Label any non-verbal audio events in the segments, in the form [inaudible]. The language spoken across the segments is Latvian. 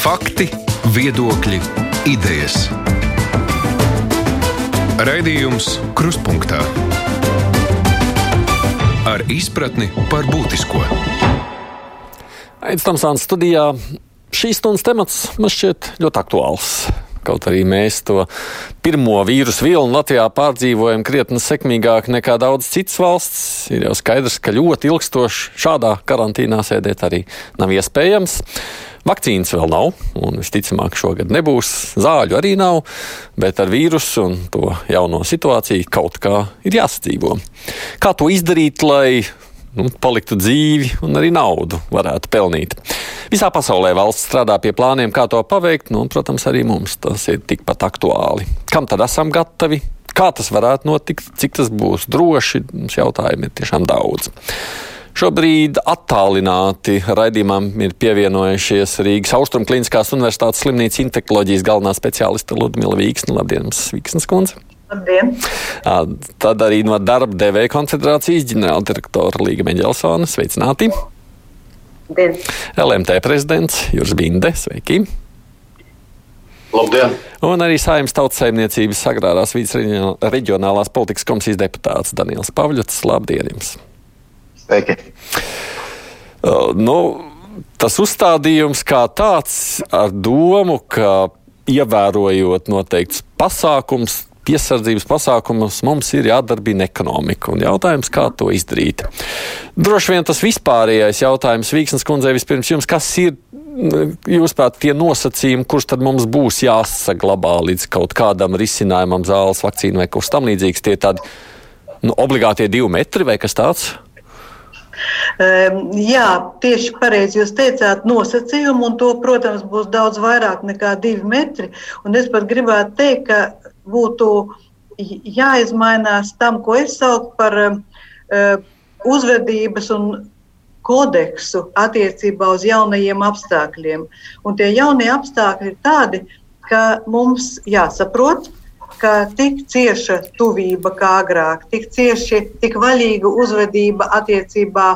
Fakti, viedokļi, idejas. Raidījums Kruspunkta ar izpratni par būtisko. Aizsmeļamies Tamsānas studijā. Šīs stundas temats man šķiet ļoti aktuāls. Kaut arī mēs to pirmo vīrusu vilnu Latvijā pārdzīvojam krietni sekmīgāk nekā daudz citas valsts, ir jau skaidrs, ka ļoti ilgstoši šādā karantīnā sēdēt arī nav iespējams. Vakcīnas vēl nav, un visticamāk, šogad nebūs. Zāļu arī nav, bet ar vīrusu un to jauno situāciju kaut kā ir jāsadzīvo. Kā to izdarīt, lai nu, paliktu dzīvi un arī naudu varētu pelnīt. Visā pasaulē valsts strādā pie plāniem, kā to paveikt, nu, un, protams, arī mums tas ir tikpat aktuāli. Kam tad esam gatavi? Kā tas varētu notikt, cik tas būs droši? Mums jautājumi ir tiešām daudz. Šobrīd attālināti raidījumam ir pievienojušies Rīgas Austrumkliniskās Universitātes slimnīcas infektuoloģijas galvenā speciāliste Ludmila Vīksna. Labdien, Vīksnes kundze! Labdien! Tad arī no darba devēja konfederācijas ģenerāldirektora Līga Meģelsona. Sveicināti! Labdien. LMT prezidents Juris Binde. Sveiki! Labdien! Un arī Saimnes tautsaimniecības agrārās vidas reģionālās politikas komisijas deputāts Daniels Pavļots. Labdien jums! Sveiki! Uh, nu, tas uzstādījums kā tāds ar domu, ka ievērojot noteikts pasākums, piesardzības pasākumus mums ir jādarbina ekonomika. Un jautājums, kā to izdarīt? Droši vien tas vispārējais jautājums Vīksnes kundzei vispirms jums, kas ir, jūsuprāt, tie nosacījumi, kurš tad mums būs jāsaglabā līdz kaut kādam risinājumam, zāles, vakcīnu vai kaut kas tam līdzīgs? Tie tādi nu, obligātie divi metri vai kas tāds? Um, jā, tieši pareizi jūs teicāt, nosacījumu, un to, protams, būs daudz vairāk nekā divi metri. Un es pat gribētu teikt, ka būtu jāizmainās tam, ko es saucu par uh, uzvedības un kodeksu attiecībā uz jaunajiem apstākļiem. Un tie jaunie apstākļi ir tādi, ka mums jāsaprot, ka tik cieša tuvība kā agrāk, tik cieši, tik vaļīga uzvedība attiecībā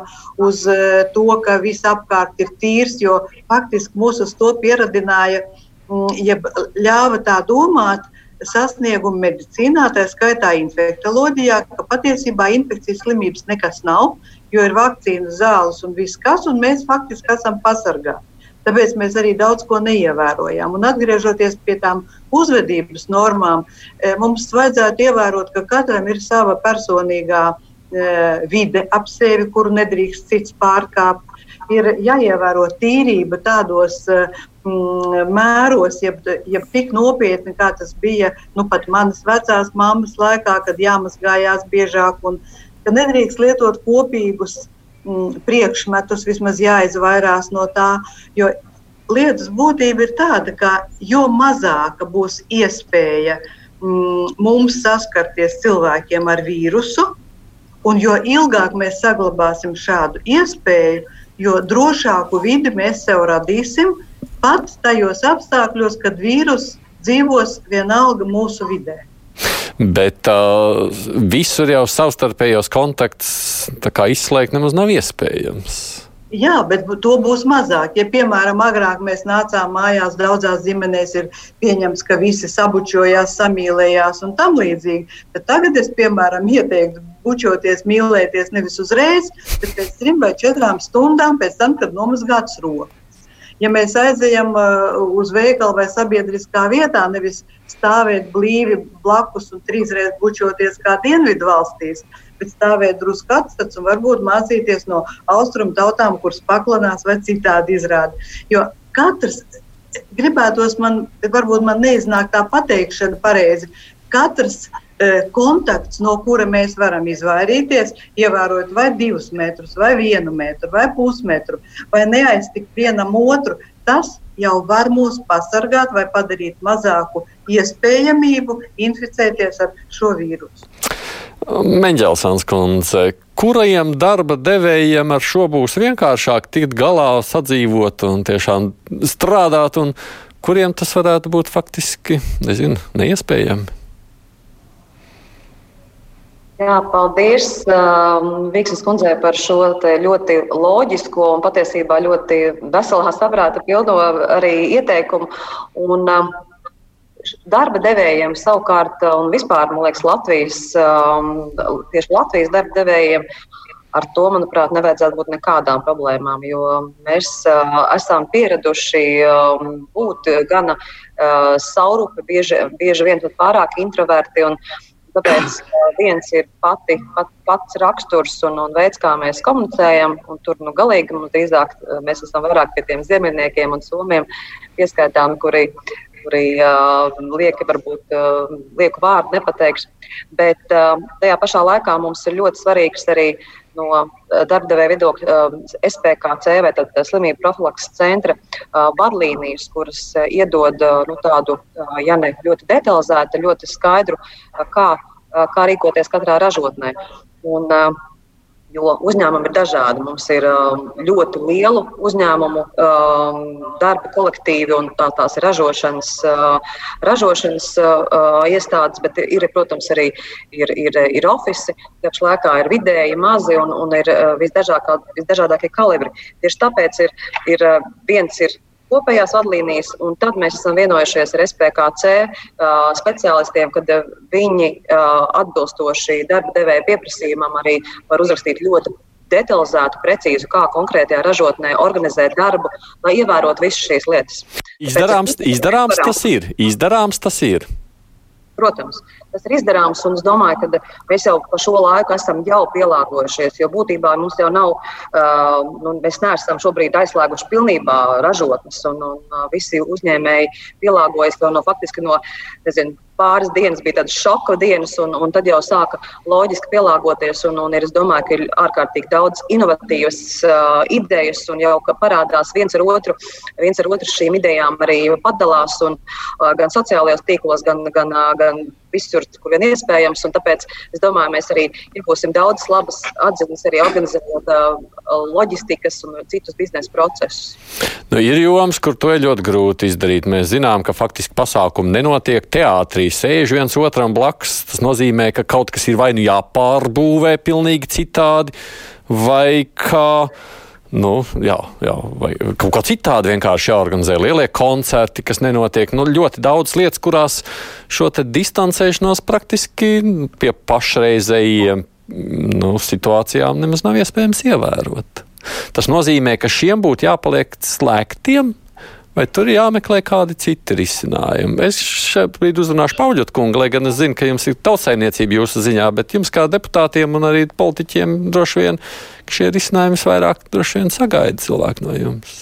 uz uh, to, ka viss apkārt ir tīrs, jo faktiski mūs uz to pieradināja, um, jeb ļāva tā domāt, sasniegumu medicīnā, tā skaitā infektuoloģijā, ka patiesībā infekcijas slimības nekas nav, jo ir vakcīnas, zāles un viss kas, un mēs faktiski esam pasargāti. Tāpēc mēs arī daudz ko neievērojam. Un atgriežoties pie tām uzvedības normām, e, mums vajadzētu ievērot, ka katram ir sava personīgā e, vide ap sevi, kuru nedrīkst cits pārkāpt. Ir jāievēro tīrība tādos mm, mēros, jeb, jeb tik nopietni, kā tas bija nu, pat manas vecās mammas laikā, kad jāmazgājās biežāk un ka nedrīkst lietot kopīgus mm, priekšmetus, vismaz jāizvairās no tā. Jo lietas būtība ir tāda, ka jo mazāka būs iespēja mm, mums saskarties cilvēkiem ar vīrusu, un jo ilgāk mēs saglabāsim šādu iespēju, jo drošāku vidi mēs sev radīsim, pat tajos apstākļos, kad vīrus dzīvos vienalga mūsu vidē. Bet uh, visur jau savstarpējos kontaktus izslēgt nemaz nav iespējams. Jā, bet to būs mazāk. Ja, piemēram, agrāk mēs nācām mājās, daudzās ģimenēs ir pieņemts, ka visi sabučojās, samīlējās un tam līdzīgi. Bet tagad es, piemēram, ieteiktu bučoties, mīlēties nevis uzreiz, bet pēc trim vai četrām stundām pēc tam, kad nomazgāts rokas. Ja mēs aizejam uh, uz veikalu vai sabiedriskā vietā, nevis stāvēt blīvi blakus un trīsreiz bučoties kā dienvidu valstīs, bet stāvēt drusku atstats un varbūt mācīties no austrumu tautām, kuras paklanās vai citādi izrāda. Jo katrs gribētos man, varbūt man neiznāk tā pateikšana pareizi, katrs E, kontakts, no kura mēs varam izvairīties, ievērojot vai divus metrus, vai vienu metru, vai pusmetru, vai neaiztikt vienam otru, tas jau var mūs pasargāt vai padarīt mazāku iespējamību inficēties ar šo vīrusu. Meņģelsons kundze, kurajiem darba devējiem ar šo būs vienkāršāk tikt galā, sadzīvot un tiešām strādāt, un kuriem tas varētu būt faktiski nezinu, neiespējami? Jā, paldies um, Vīksnes kundzei par šo ļoti loģisko un patiesībā ļoti veselā saprāta pilno arī ieteikumu. Un, um, darba devējiem savukārt, un vispār, man liekas, Latvijas, um, tieši Latvijas darba devējiem, ar to, manuprāt, nevajadzētu būt nekādām problēmām, jo mēs uh, esam pieraduši uh, būt gana uh, saurupi, bieži, bieži vien pat pārāk introverti. Un, Tāpēc viens ir pati, pat, pats raksturs un, un veids, kā mēs komunicējam. Tur nu, galīgi mums drīzāk mēs esam vairāk pie tiem ziemeļniekiem un somiem pieskaitām, kuri, kuri uh, lieki, varbūt uh, lieku vārdu nepateikšu. Bet uh, tajā pašā laikā mums ir ļoti svarīgs arī no darbdevēja viedokļa SPKC vai slimību profilaks centra vadlīnijas, kuras iedod nu, tādu, ja ne ļoti detalizētu, ļoti skaidru, kā, kā rīkoties katrā ražotnē. Un, uh, Jo uzņēmumi ir dažādi. Mums ir um, ļoti lielu uzņēmumu um, darba kolektīvi, un tā, tās ir ražošanas, uh, ražošanas uh, iestādes, bet ir, protams, arī ir, ir, ir ofici, kas laikā ir vidēji, mazi un, un ir uh, visdažādākie kalibri. Tieši tāpēc ir, ir viens ir kopējās vadlīnijas, un tad mēs esam vienojušies ar SPKC speciālistiem, kad viņi atbilstoši darba devēja pieprasījumam arī var uzrakstīt ļoti detalizētu, precīzu, kā konkrētajā ražotnē organizēt darbu, lai ievērotu visas šīs lietas. Izdarāms, izdarāms tas ir. Izdarāms tas ir. Protams, tas ir izdarāms, un es domāju, ka mēs jau pa šo laiku esam jau pielāgojušies. Jo būtībā mums jau nav, uh, nu, mēs neesam šobrīd aizslēguši pilnībā ražotnes, un, un visi uzņēmēji pielāgojas jau no faktiski no nezinu, pāris dienas bija tādas šoka dienas, un, un tad jau sāka loģiski pielāgoties. Un, un ir, es domāju, ka ir ārkārtīgi daudz inovatīvas uh, idejas, un jau parādās viens ar otru, viens ar otru šīm idejām arī padalās, un, uh, gan sociālajos tīklos, gan, gan, uh, gan visur, kur vien iespējams. Tāpēc es domāju, mēs arī iegūsim daudz labas atziņas, arī organizējot uh, loģistikas un citus biznesa procesus. Nu, ir joms, kur to ir ļoti grūti izdarīt. Mēs zinām, ka faktiski pasākumi nenotiek teātrī, sēž viens otram blakus. Tas nozīmē, ka kaut kas ir vai nu jāpārbūvē pilnīgi citādi, vai kā. Ka Nu, jā, jā, vai kaut kā citādi vienkārši jāorganizē lielie koncerti, kas nenotiek. Nu, ļoti daudz lietas, kurās šo distancēšanos praktiski pie pašreizējiem nu, situācijām nemaz nav iespējams ievērot. Tas nozīmē, ka šiem būtu jāpaliek slēgtiem Vai tur ir jāmeklē kādi citi risinājumi? Es šobrīd uzrunāšu Pauļot kungu, lai gan es zinu, ka jums ir tautsainiecība jūsu ziņā, bet jums kā deputātiem un arī politiķiem droši vien šie risinājumi vairāk droši vien sagaida cilvēku no jums.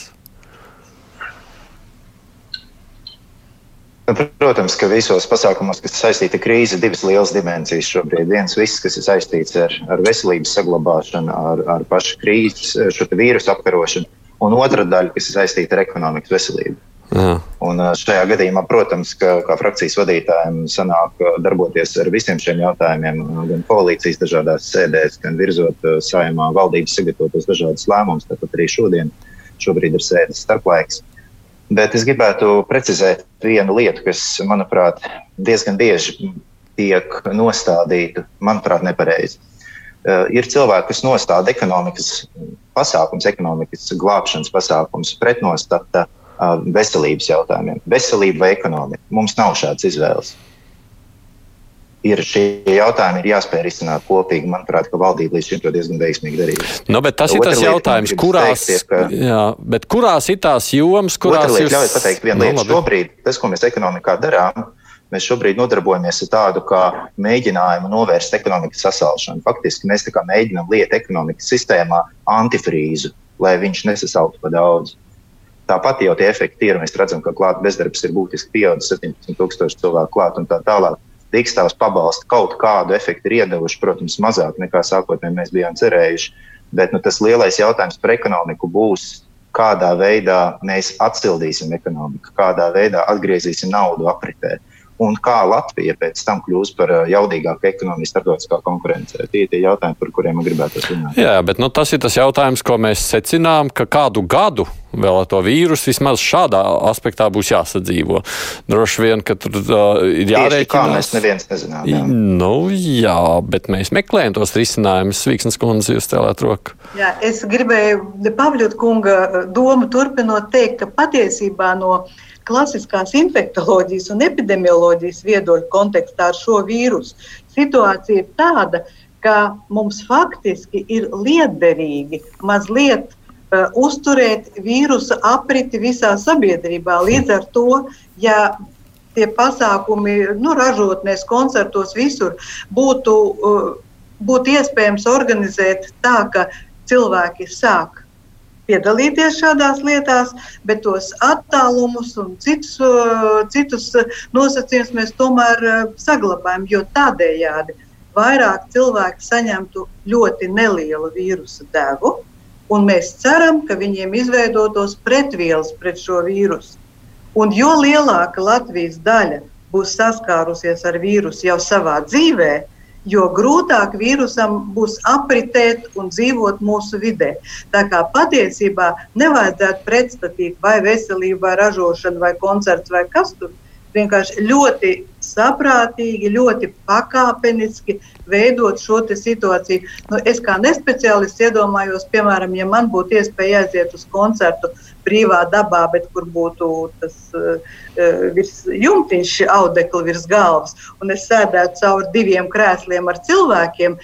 Nu, protams, ka visos pasākumos, kas saistīti ar krīzi, ir divas lielas dimensijas šobrīd. Viens, viss, kas ir saistīts ar, ar veselības saglabāšanu, ar, ar pašu krīzes, šo vīrusu apkarošanu un otra daļa, kas ir saistīta ar ekonomikas veselību. Jā. Un šajā gadījumā, protams, ka kā frakcijas vadītājiem sanāk darboties ar visiem šiem jautājumiem, gan koalīcijas dažādās sēdēs, gan virzot saimā valdības sagatavotos dažādas lēmumus. Tāpat arī šodien šobrīd ir sēdes starplaiks. Bet es gribētu precizēt vienu lietu, kas, manuprāt, diezgan bieži tiek nostādīta, manuprāt, nepareizi. Ir cilvēki, kas nostāda ekonomikas pasākums, ekonomikas glābšanas pasākums pretnostata uh, veselības jautājumiem. Veselība vai ekonomika? Mums nav šādas izvēles. Ir šie jautājumi, ir jāspēj risināt kopīgi. Manuprāt, ka valdība līdz šim to diezgan veiksmīgi darījusi. No, nu, bet tas Otra ir tas lieta, jautājums, kurās, teikties, ka, jā, kurās ir tās jomas, kurās ir. Ļaujiet pateikt vienu no, nu, lietu. Šobrīd tas, ko mēs ekonomikā darām, Mēs šobrīd nodarbojamies ar tādu kā mēģinājumu novērst ekonomikas sasalšanu. Faktiski mēs mēģinām lietot ekonomikas sistēmā antifrīzu, lai viņš nesasaltu pa daudz. Tāpat jau tie efekti ir. Mēs redzam, ka klāta bezdarbs ir būtiski pieaudzis, 17,000 cilvēku klāt un tā tālāk. Dīkstāvs pabalsti kaut kādu efektu ir iedevuši, protams, mazāk nekā sākotnēji mēs bijām cerējuši. Bet nu, tas lielais jautājums par ekonomiku būs, kādā veidā mēs atsildīsim ekonomiku, kādā veidā atgriezīsim naudu apritē un kā Latvija pēc tam kļūs par uh, jaudīgāku ekonomiju starptautiskā konkurencē. Tie ir tie jautājumi, par kuriem gribētu runāt. Jā, bet nu, tas ir tas jautājums, ko mēs secinām, ka kādu gadu vēl ar to vīrusu. Vismaz šādā aspektā būs jāsadzīvo. Droši vien, ka tur uh, ir jārēķinās. Kā mēs neviens nezinām. Jā. Nu, jā, bet mēs meklējam tos risinājumus. Vīksnes kundze, jūs cēlāt roku. Jā, es gribēju Pavļot kunga domu turpinot teikt, ka patiesībā no klasiskās infektuoloģijas un epidemioloģijas viedokļa kontekstā ar šo vīrusu situācija ir tāda, ka mums faktiski ir liederīgi mazliet uh, uzturēt vīrusa apriti visā sabiedrībā. Līdz ar to, ja tie pasākumi, nu, ražotnēs, koncertos, visur būtu, uh, būtu iespējams organizēt tā, ka cilvēki sāk piedalīties šādās lietās, bet tos attālumus un citus, citus nosacījumus mēs tomēr saglabājam, jo tādējādi vairāk cilvēki saņemtu ļoti nelielu vīrusu devu, un mēs ceram, ka viņiem izveidotos pretvielas pret šo vīrusu. Un jo lielāka Latvijas daļa būs saskārusies ar vīrusu jau savā dzīvēm, jo grūtāk vīrusam būs apritēt un dzīvot mūsu vidē. Tā kā patiesībā nevajadzētu pretstatīt vai veselību, vai ražošanu, vai koncertu, vai kas tur. Vienkārši ļoti saprātīgi, ļoti pakāpeniski veidot šo situāciju. Nu, es kā nespeciālists iedomājos, piemēram, ja man būtu iespēja aiziet uz koncertu brīvā dabā, bet kur būtu tas uh, virs jumtiņš, audekli virs galvas, un es sēdētu caur diviem krēsliem ar cilvēkiem.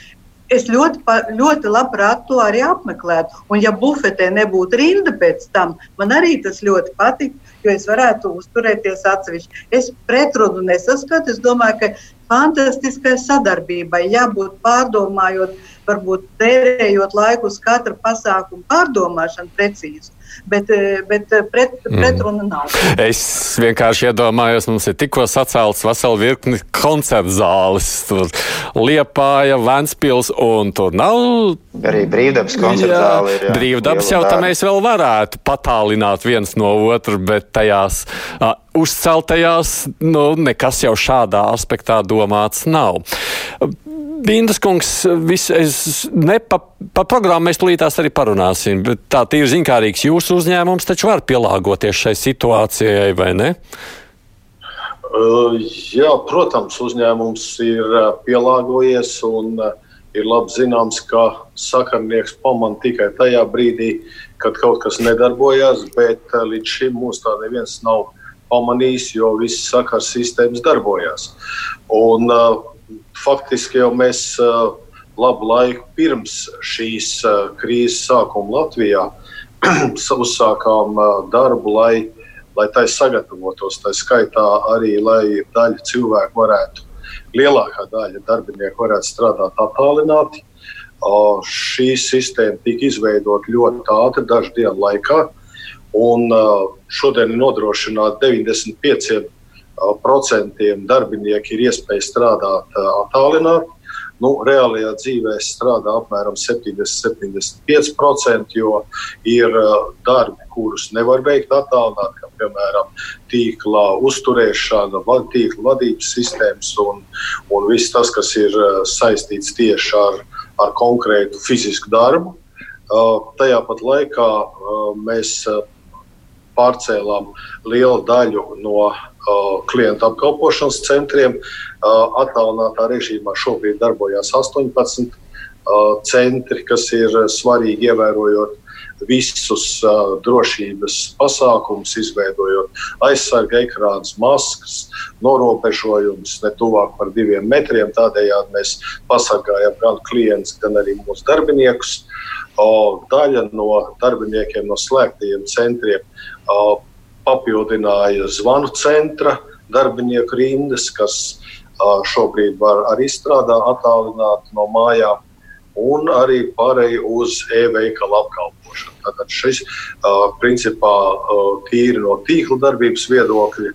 Es ļoti, ļoti labprāt to arī apmeklētu. Un, ja bufetē nebūtu rinda pēc tam, man arī tas ļoti patīk, jo es varētu uzturēties atsevišķi. Es pretrunu nesaskatu. Es domāju, ka fantastiskai sadarbībai jābūt pārdomājot, varbūt tērējot laiku uz katra pasākuma pārdomāšanu precīzi bet, eh, bet eh, pret, mm. pretruna nav. Es vienkārši iedomājos, mums ir tikko sacelts vesela virkni koncertu zāles. Tur Liepāja, Ventspils un tur nav. Arī brīvdabas koncertu zāle ir. Jā, brīvdabas jau tā mēs vēl varētu patālināt viens no otru, bet tajās uh, uzceltajās nu, nekas jau šādā aspektā domāts nav. Bindas kungs, vis, es, ne, pa, pa programmu mēs tulītās arī parunāsim, bet tā ir zinkārīgs jūsu uzņēmums, taču var pielāgoties šai situācijai, vai ne? Uh, jā, protams, uzņēmums ir uh, pielāgojies un uh, ir labi zināms, ka sakarnieks pamana tikai tajā brīdī, kad kaut kas nedarbojās, bet uh, līdz šim mums tā neviens nav pamanījis, jo visas sakars sistēmas darbojās. Un, uh, faktiski jau mēs uh, labu laiku pirms šīs uh, krīzes sākuma Latvijā [clears throat] uzsākām uh, darbu, lai, lai tai sagatavotos. Tā skaitā arī, lai daļa cilvēku varētu, lielākā daļa darbinieku varētu strādāt attālināti. Šī sistēma tika izveidota ļoti ātri, dažu dienu laikā. Un šodien ir nodrošināta 95% procentiem darbinieki ir iespēja strādāt attālināti. Nu, reālajā dzīvē strādā apmēram 70-75%, jo ir darbi, kurus nevar veikt attālināti, kā piemēram tīkla uzturēšana, tīkla vadības sistēmas un, un viss tas, kas ir saistīts tieši ar, ar konkrētu fizisku darbu. Tajā pat laikā mēs pārcēlām lielu daļu no klientu apkalpošanas centriem. Attālinātā režīmā šobrīd darbojas 18 centri, kas ir svarīgi ievērojot visus uh, drošības pasākumus, izveidojot aizsarga ekrānus, maskas, norobežojumus ne tuvāk par diviem metriem. Tādējādi mēs pasargājam gan klientus, gan arī mūsu darbiniekus. O, daļa no darbiniekiem no slēgtajiem centriem o, papildināja zvanu centra darbinieku rindas, kas šobrīd var arī strādāt attālināti no mājām, un arī pārēj uz e-veikala apkalpošanu. Tātad šis principā tīri no tīkla darbības viedokļa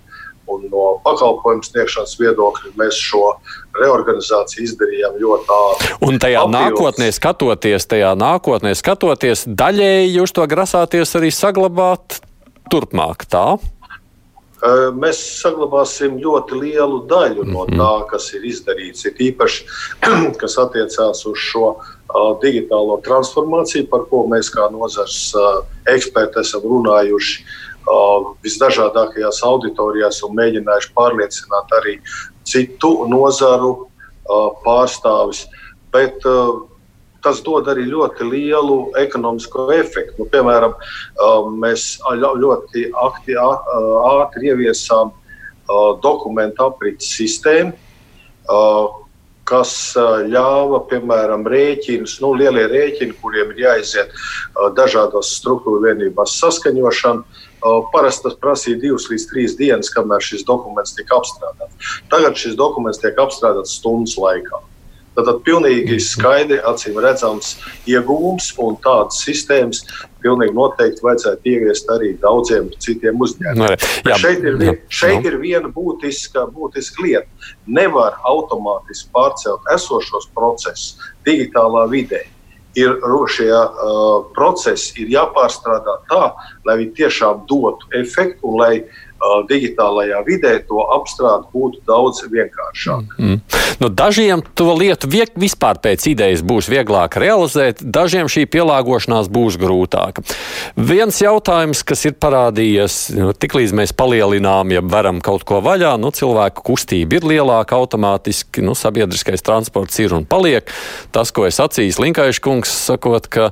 un no pakalpojumu sniegšanas viedokļa mēs šo reorganizāciju izdarījām ļoti ātri. Un tajā Apjūts. nākotnē skatoties, tajā nākotnē skatoties, daļēji jūs to grasāties arī saglabāt turpmāk tā? mēs saglabāsim ļoti lielu daļu no mhm. tā, kas ir izdarīts. Ir īpaši, [clears throat] kas attiecās uz šo digitālo transformāciju, par ko mēs kā nozars eksperti esam runājuši visdažādākajās auditorijās un mēģinājuši pārliecināt arī citu nozaru pārstāvis. Bet tas dod arī ļoti lielu ekonomisko efektu. Nu, piemēram, mēs ļoti akti, ātri ieviesām dokumentu aprits sistēmu, kas ļāva, piemēram, rēķinus, nu, lielie rēķini, kuriem ir jāiziet dažādos struktūra vienībās saskaņošana. Parasti tas prasīja divas līdz trīs dienas, kamēr šis dokuments tika apstrādāts. Tagad šis dokuments tiek apstrādāts stundas laikā. Tad pilnīgi skaidri, acīm redzams, iegūms un tādas sistēmas pilnīgi noteikti vajadzētu ieviest arī daudziem citiem uzņēmumiem. No, šeit ir, jā, šeit no. ir viena būtiska, būtiska lieta. Nevar automātiski pārcelt esošos procesus digitālā vidē. Ir šie uh, procesi ir jāpārstrādā tā, lai viņi tiešām dotu efektu un lai uh, digitālajā vidē to apstrāde būtu daudz vienkāršāka. Mm. Nu, dažiem to lietu vispār pēc idejas būs vieglāk realizēt, dažiem šī pielāgošanās būs grūtāka. Viens jautājums, kas ir parādījies, nu, tiklīdz mēs palielinām, ja varam kaut ko vaļā, nu, cilvēku kustība ir lielāka automātiski, nu, sabiedriskais transports ir un paliek. Tas, ko es acīs Linkaiša kungs, sakot, ka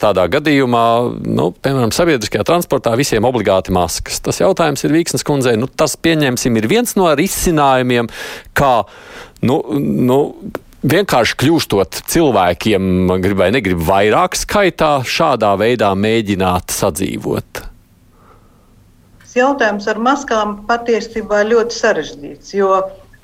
tādā gadījumā, nu, piemēram, sabiedriskajā transportā visiem obligāti maskas. Tas jautājums ir Vīksnes kundzei, nu, tas pieņemsim ir viens no risinājumiem, kā, nu, nu, vienkārši kļūstot cilvēkiem, grib vai negrib vairāk skaitā, šādā veidā mēģināt sadzīvot? Jautājums ar maskām patiesībā ļoti sarežģīts, jo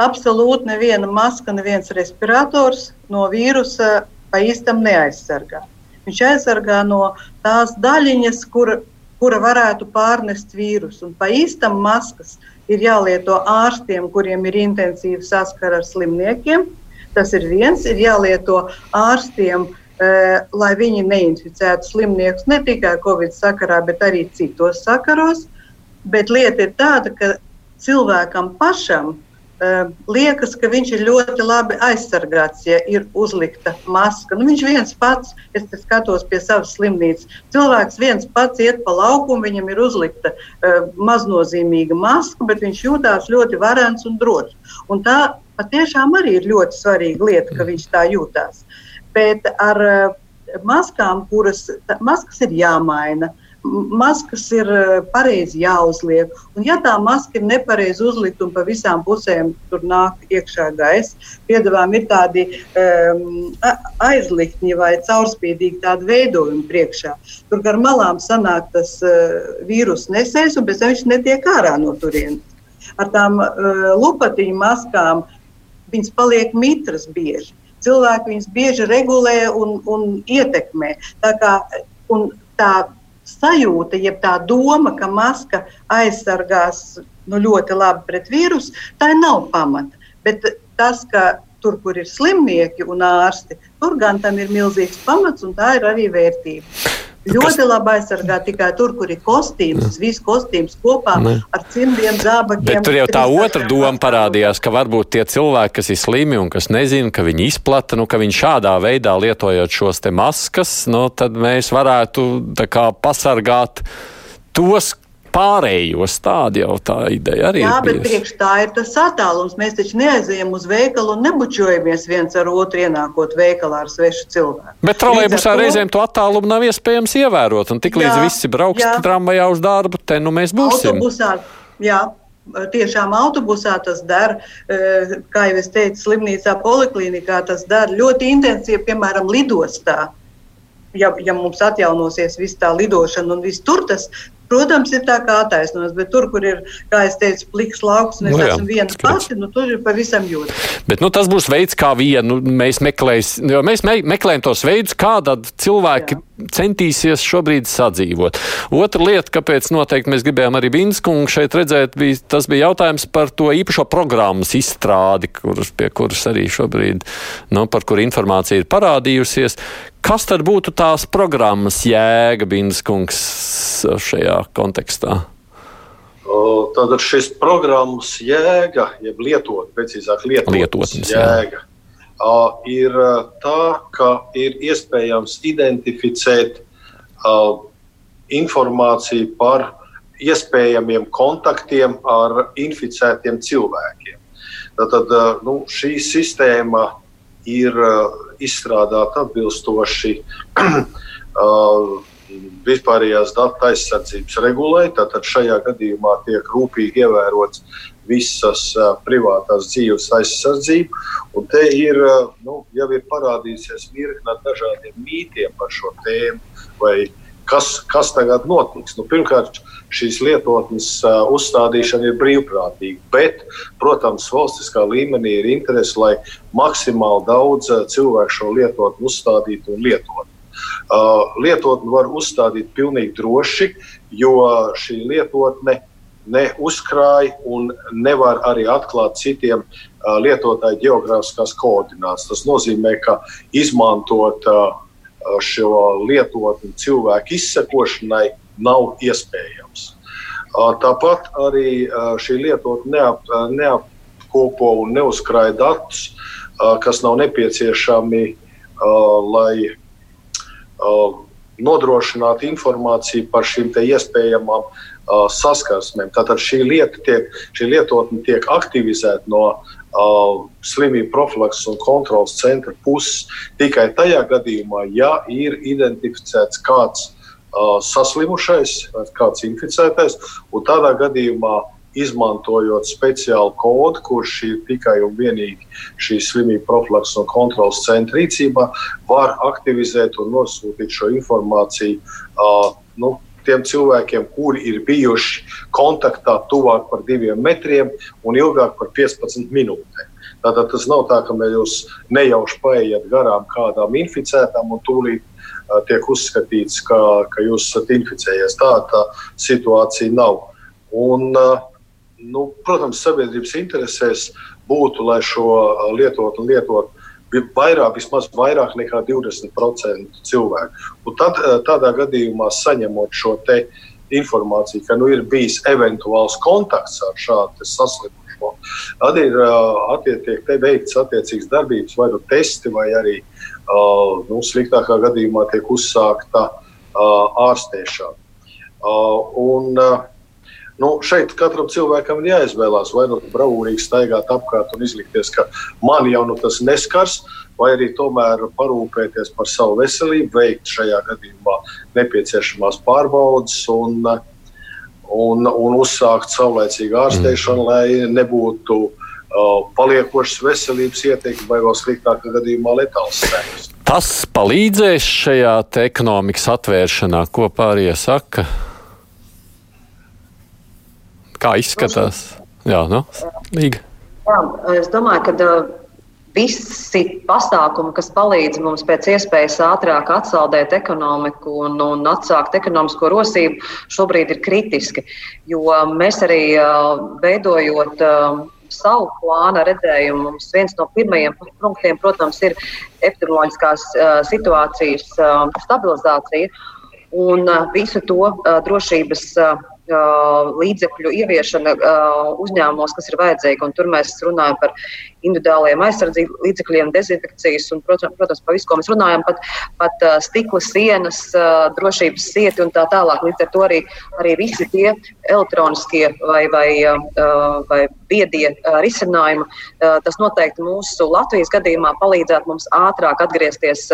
absolūti neviena maska, neviens respirators no vīrusa pa īstam neaizsargā. Viņš aizsargā no tās daļiņas, kur kura varētu pārnest vīrusu. Un pa īstam maskas ir jālieto ārstiem, kuriem ir intensīva saskara ar slimniekiem. Tas ir viens, ir jālieto ārstiem, eh, lai viņi neinficētu slimniekus ne tikai Covid sakarā, bet arī citos sakaros. Bet lieta ir tāda, ka cilvēkam pašam liekas, ka viņš ir ļoti labi aizsargāts, ja ir uzlikta maska. Nu, viņš viens pats, es skatos pie savas slimnīcas, cilvēks viens pats iet pa laukumu, viņam ir uzlikta uh, maznozīmīga maska, bet viņš jūtās ļoti varants un drošs. Un tā patiešām arī ir ļoti svarīga lieta, ka viņš tā jūtās. Bet ar uh, maskām, kuras maskas ir jāmaina, uh, maskas ir eh, pareizi jāuzliek. Un, ja tā maska ir nepareizi uzlikta un pa visām pusēm tur nāk iekšā gaisa, piedāvājumi ir tādi um, aizliktņi vai caurspīdīgi tādi veidojumi priekšā. Tur gar malām sanāk tas uh, vīrus nesējs un pēc tam viņš netiek ārā no turienes. Ar tām uh, lupatiņu maskām viņas paliek mitras bieži. Cilvēki viņas bieži regulē un, un ietekmē. Tā kā, un tā sajūta, jeb tā doma, ka maska aizsargās nu, ļoti labi pret vīrusu, tā nav pamata. Bet tas, ka tur, kur ir slimnieki un ārsti, tur gan tam ir milzīgs pamats un tā ir arī vērtība. Ļoti kas... labi aizsargā tikai tur, kur ir kostīms, viss kostīms kopā ne. ar cimdiem, zābakiem. Bet tur jau tā otra doma parādījās, ka varbūt tie cilvēki, kas ir slimi un kas nezina, ka viņi izplata, nu, ka viņi šādā veidā lietojot šos te maskas, nu, tad mēs varētu kā, pasargāt tos, pārējos. Tāda jau tā ideja arī Jā. Jā, bet priekš tā ir tas attālums. Mēs taču neaizējam uz veikalu un nebučojamies viens ar otru ienākot veikalā ar svešu cilvēku. Bet trolēļbusā to... reizēm to attālumu nav iespējams ievērot. Un tik līdz visi brauks tramvajā uz darbu, te nu mēs būsim. Autobusā, jā. Tiešām autobusā tas dara, eh, kā jau es teicu, slimnīcā, poliklinikā tas dara ļoti intensīvi, piemēram, lidostā ja, ja mums atjaunosies viss tā lidošana un viss tur, tas Protams, ir tā kā attaisnojums, bet tur, kur ir, kā es teicu, pliks lauks, es nu, jā, esmu viena pati, nu, tur ir pavisam jūtas. Bet nu, tas būs veids, kā vienu mēs meklēsim, jo mēs me meklējam tos veidus, kā cilvēki jā. Centīsies šobrīd sadzīvot. Otra lieta, kāpēc noteikti mēs gribējām arī Binskungu šeit redzēt, bija, tas bija jautājums par to īpašo programmas izstrādi, kuras, pie kuras arī šobrīd, nu, par kur informācija ir parādījusies. Kas tad būtu tās programmas jēga, Binskungs, šajā kontekstā? Tātad šis programmas jēga, jeb lietot, precīzāk lietotnes, lietotnes jēga, jā. Ir tā, ka ir iespējams identificēt informāciju par iespējamiem kontaktiem ar inficētiem cilvēkiem. Tātad nu, šī sistēma ir izstrādāta atbilstoši [clears throat] vispārējās datu aizsardzības regulē. Tātad šajā gadījumā tiek rūpīgi ievērots visas privātās dzīves aizsardzība. Un te ir, nu, jau ir parādījusies virkne dažādiem mītiem par šo tēmu. Kas, kas tagad notiks? Nu, pirmkārt, šīs lietotnes uh, uzstādīšana ir brīvprātīga, bet, protams, valstiskā līmenī ir interese, lai maksimāli daudz uh, cilvēku šo lietotni uzstādītu un lietotu. Uh, lietotni var uzstādīt pilnīgi droši, jo šī lietotne neuzkrāj un nevar arī atklāt citiem uh, lietotāju geogrāfiskās koordinācijas. Tas nozīmē, ka izmantot uh, šo lietotni cilvēku izsekošanai nav iespējams. Tāpat arī šī lietotne neap, neapkopo un neuzkrāj datus, kas nav nepieciešami, lai nodrošināt informāciju par šīm iespējamām uh, saskarsmēm. Tātad šī, lieta tiek, šī lietotne tiek aktivizēta no uh, slimību profilakses un kontrolas centra puses tikai tajā gadījumā, ja ir identificēts kāds uh, saslimušais, kāds inficētais, un tādā gadījumā izmantojot speciālu kodu, kurš ir tikai un vienīgi šīs slimību profilakses un kontrolas centra rīcībā, var aktivizēt un nosūtīt šo informāciju. Uh, nu, Tiem cilvēkiem, kuri ir bijuši kontaktā tuvāk par diviem metriem un ilgāk par 15 minūtēm. Tātad tas nav tā, ka jūs nejauši paiet garām kādām inficētām un tūlīt uh, tiek uzskatīts, ka, ka jūs esat inficējies. Tā tā situācija nav. Un, uh, nu, protams, sabiedrības interesēs būtu, lai šo lietotu un lietotu vairāk, vismaz vairāk nekā 20% cilvēku. Un tad, tādā gadījumā, saņemot šo informāciju, ka nu, ir bijis eventuāls kontakts ar šādu saslimušo, tad ir attiek, veikts attiecīgas darbības, vai nu testi, vai arī nu, sliktākā gadījumā tiek uzsākta ārstēšana. Un, Nu, šeit katram cilvēkam ir jāizvēlās, vai nu bravūrīgi staigāt apkārt un izlikties, ka man jau nu tas neskars, vai arī tomēr parūpēties par savu veselību, veikt šajā gadījumā nepieciešamās pārbaudes un, un, un uzsākt saulēcīgu ārstēšanu, mm. lai nebūtu uh, paliekošas veselības ietekme vai vēl sliktākā gadījumā letāls sēnes. Tas palīdzēs šajā ekonomikas atvēršanā, ko pārējie saka. Kā izskatās? Jā, nu, Līga. Jā, es domāju, ka visi pasākumi, kas palīdz mums pēc iespējas ātrāk atsaldēt ekonomiku un, un atsākt ekonomisko rosību, šobrīd ir kritiski. Jo mēs arī veidojot savu plānu redzējumu, mums viens no pirmajiem punktiem, protams, ir epidemioloģiskās situācijas stabilizācija un visu to drošības. Līdzekļu ieviešana uzņēmumos, kas ir vajadzīga. Tur mēs runājam par individuāliem aizsardzības līdzekļiem, dezinfekcijas un, protams, par visu, ko mēs runājam, pat, pat stikla sienas, drošības sieti un tā tālāk. Līdz ar to arī, arī visi tie elektroniskie vai, vai, vai biedie risinājumi, tas noteikti mūsu Latvijas gadījumā palīdzētu mums ātrāk atgriezties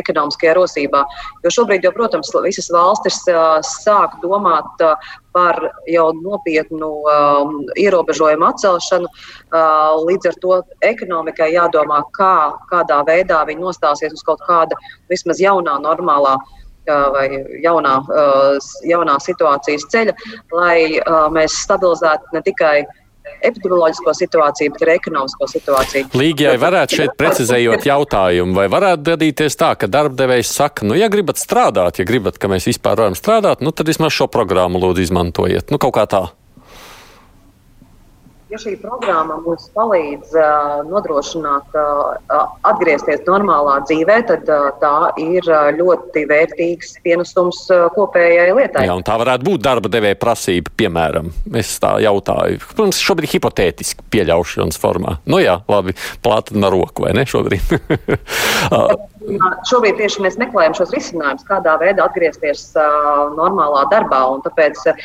ekonomiskajā rosībā. Jo šobrīd, jau, protams, visas valstis sāk domāt par jau nopietnu um, ierobežojumu atcelšanu. Uh, līdz ar to ekonomikai jādomā, kā, kādā veidā viņi nostāsies uz kaut kāda vismaz jaunā, normālā vai jaunā, jaunā situācijas ceļa, lai mēs stabilizētu ne tikai epidemioloģisko situāciju, bet arī ekonomisko situāciju. Līgai varētu šeit precizējot jautājumu, vai varētu gadīties tā, ka darbdevējs saka, nu, ja gribat strādāt, ja gribat, ka mēs vispār varam strādāt, nu, tad vismaz šo programmu lūdzu izmantojiet. Nu, kaut kā tā. Ja šī programma mums palīdz uh, nodrošināt, uh, atgriezties normālā dzīvē, tad uh, tā ir ļoti vērtīgs pienesums kopējai lietai. Jā, un tā varētu būt darba devēja prasība, piemēram. Es tā jautāju. Protams, šobrīd hipotētiski pieļaušanas formā. Nu jā, labi, plāta na roku, vai ne šobrīd? [laughs] Šobrīd tieši mēs meklējam šos risinājumus, kādā veidā atgriezties uh, normālā darbā. Tāpēc uh,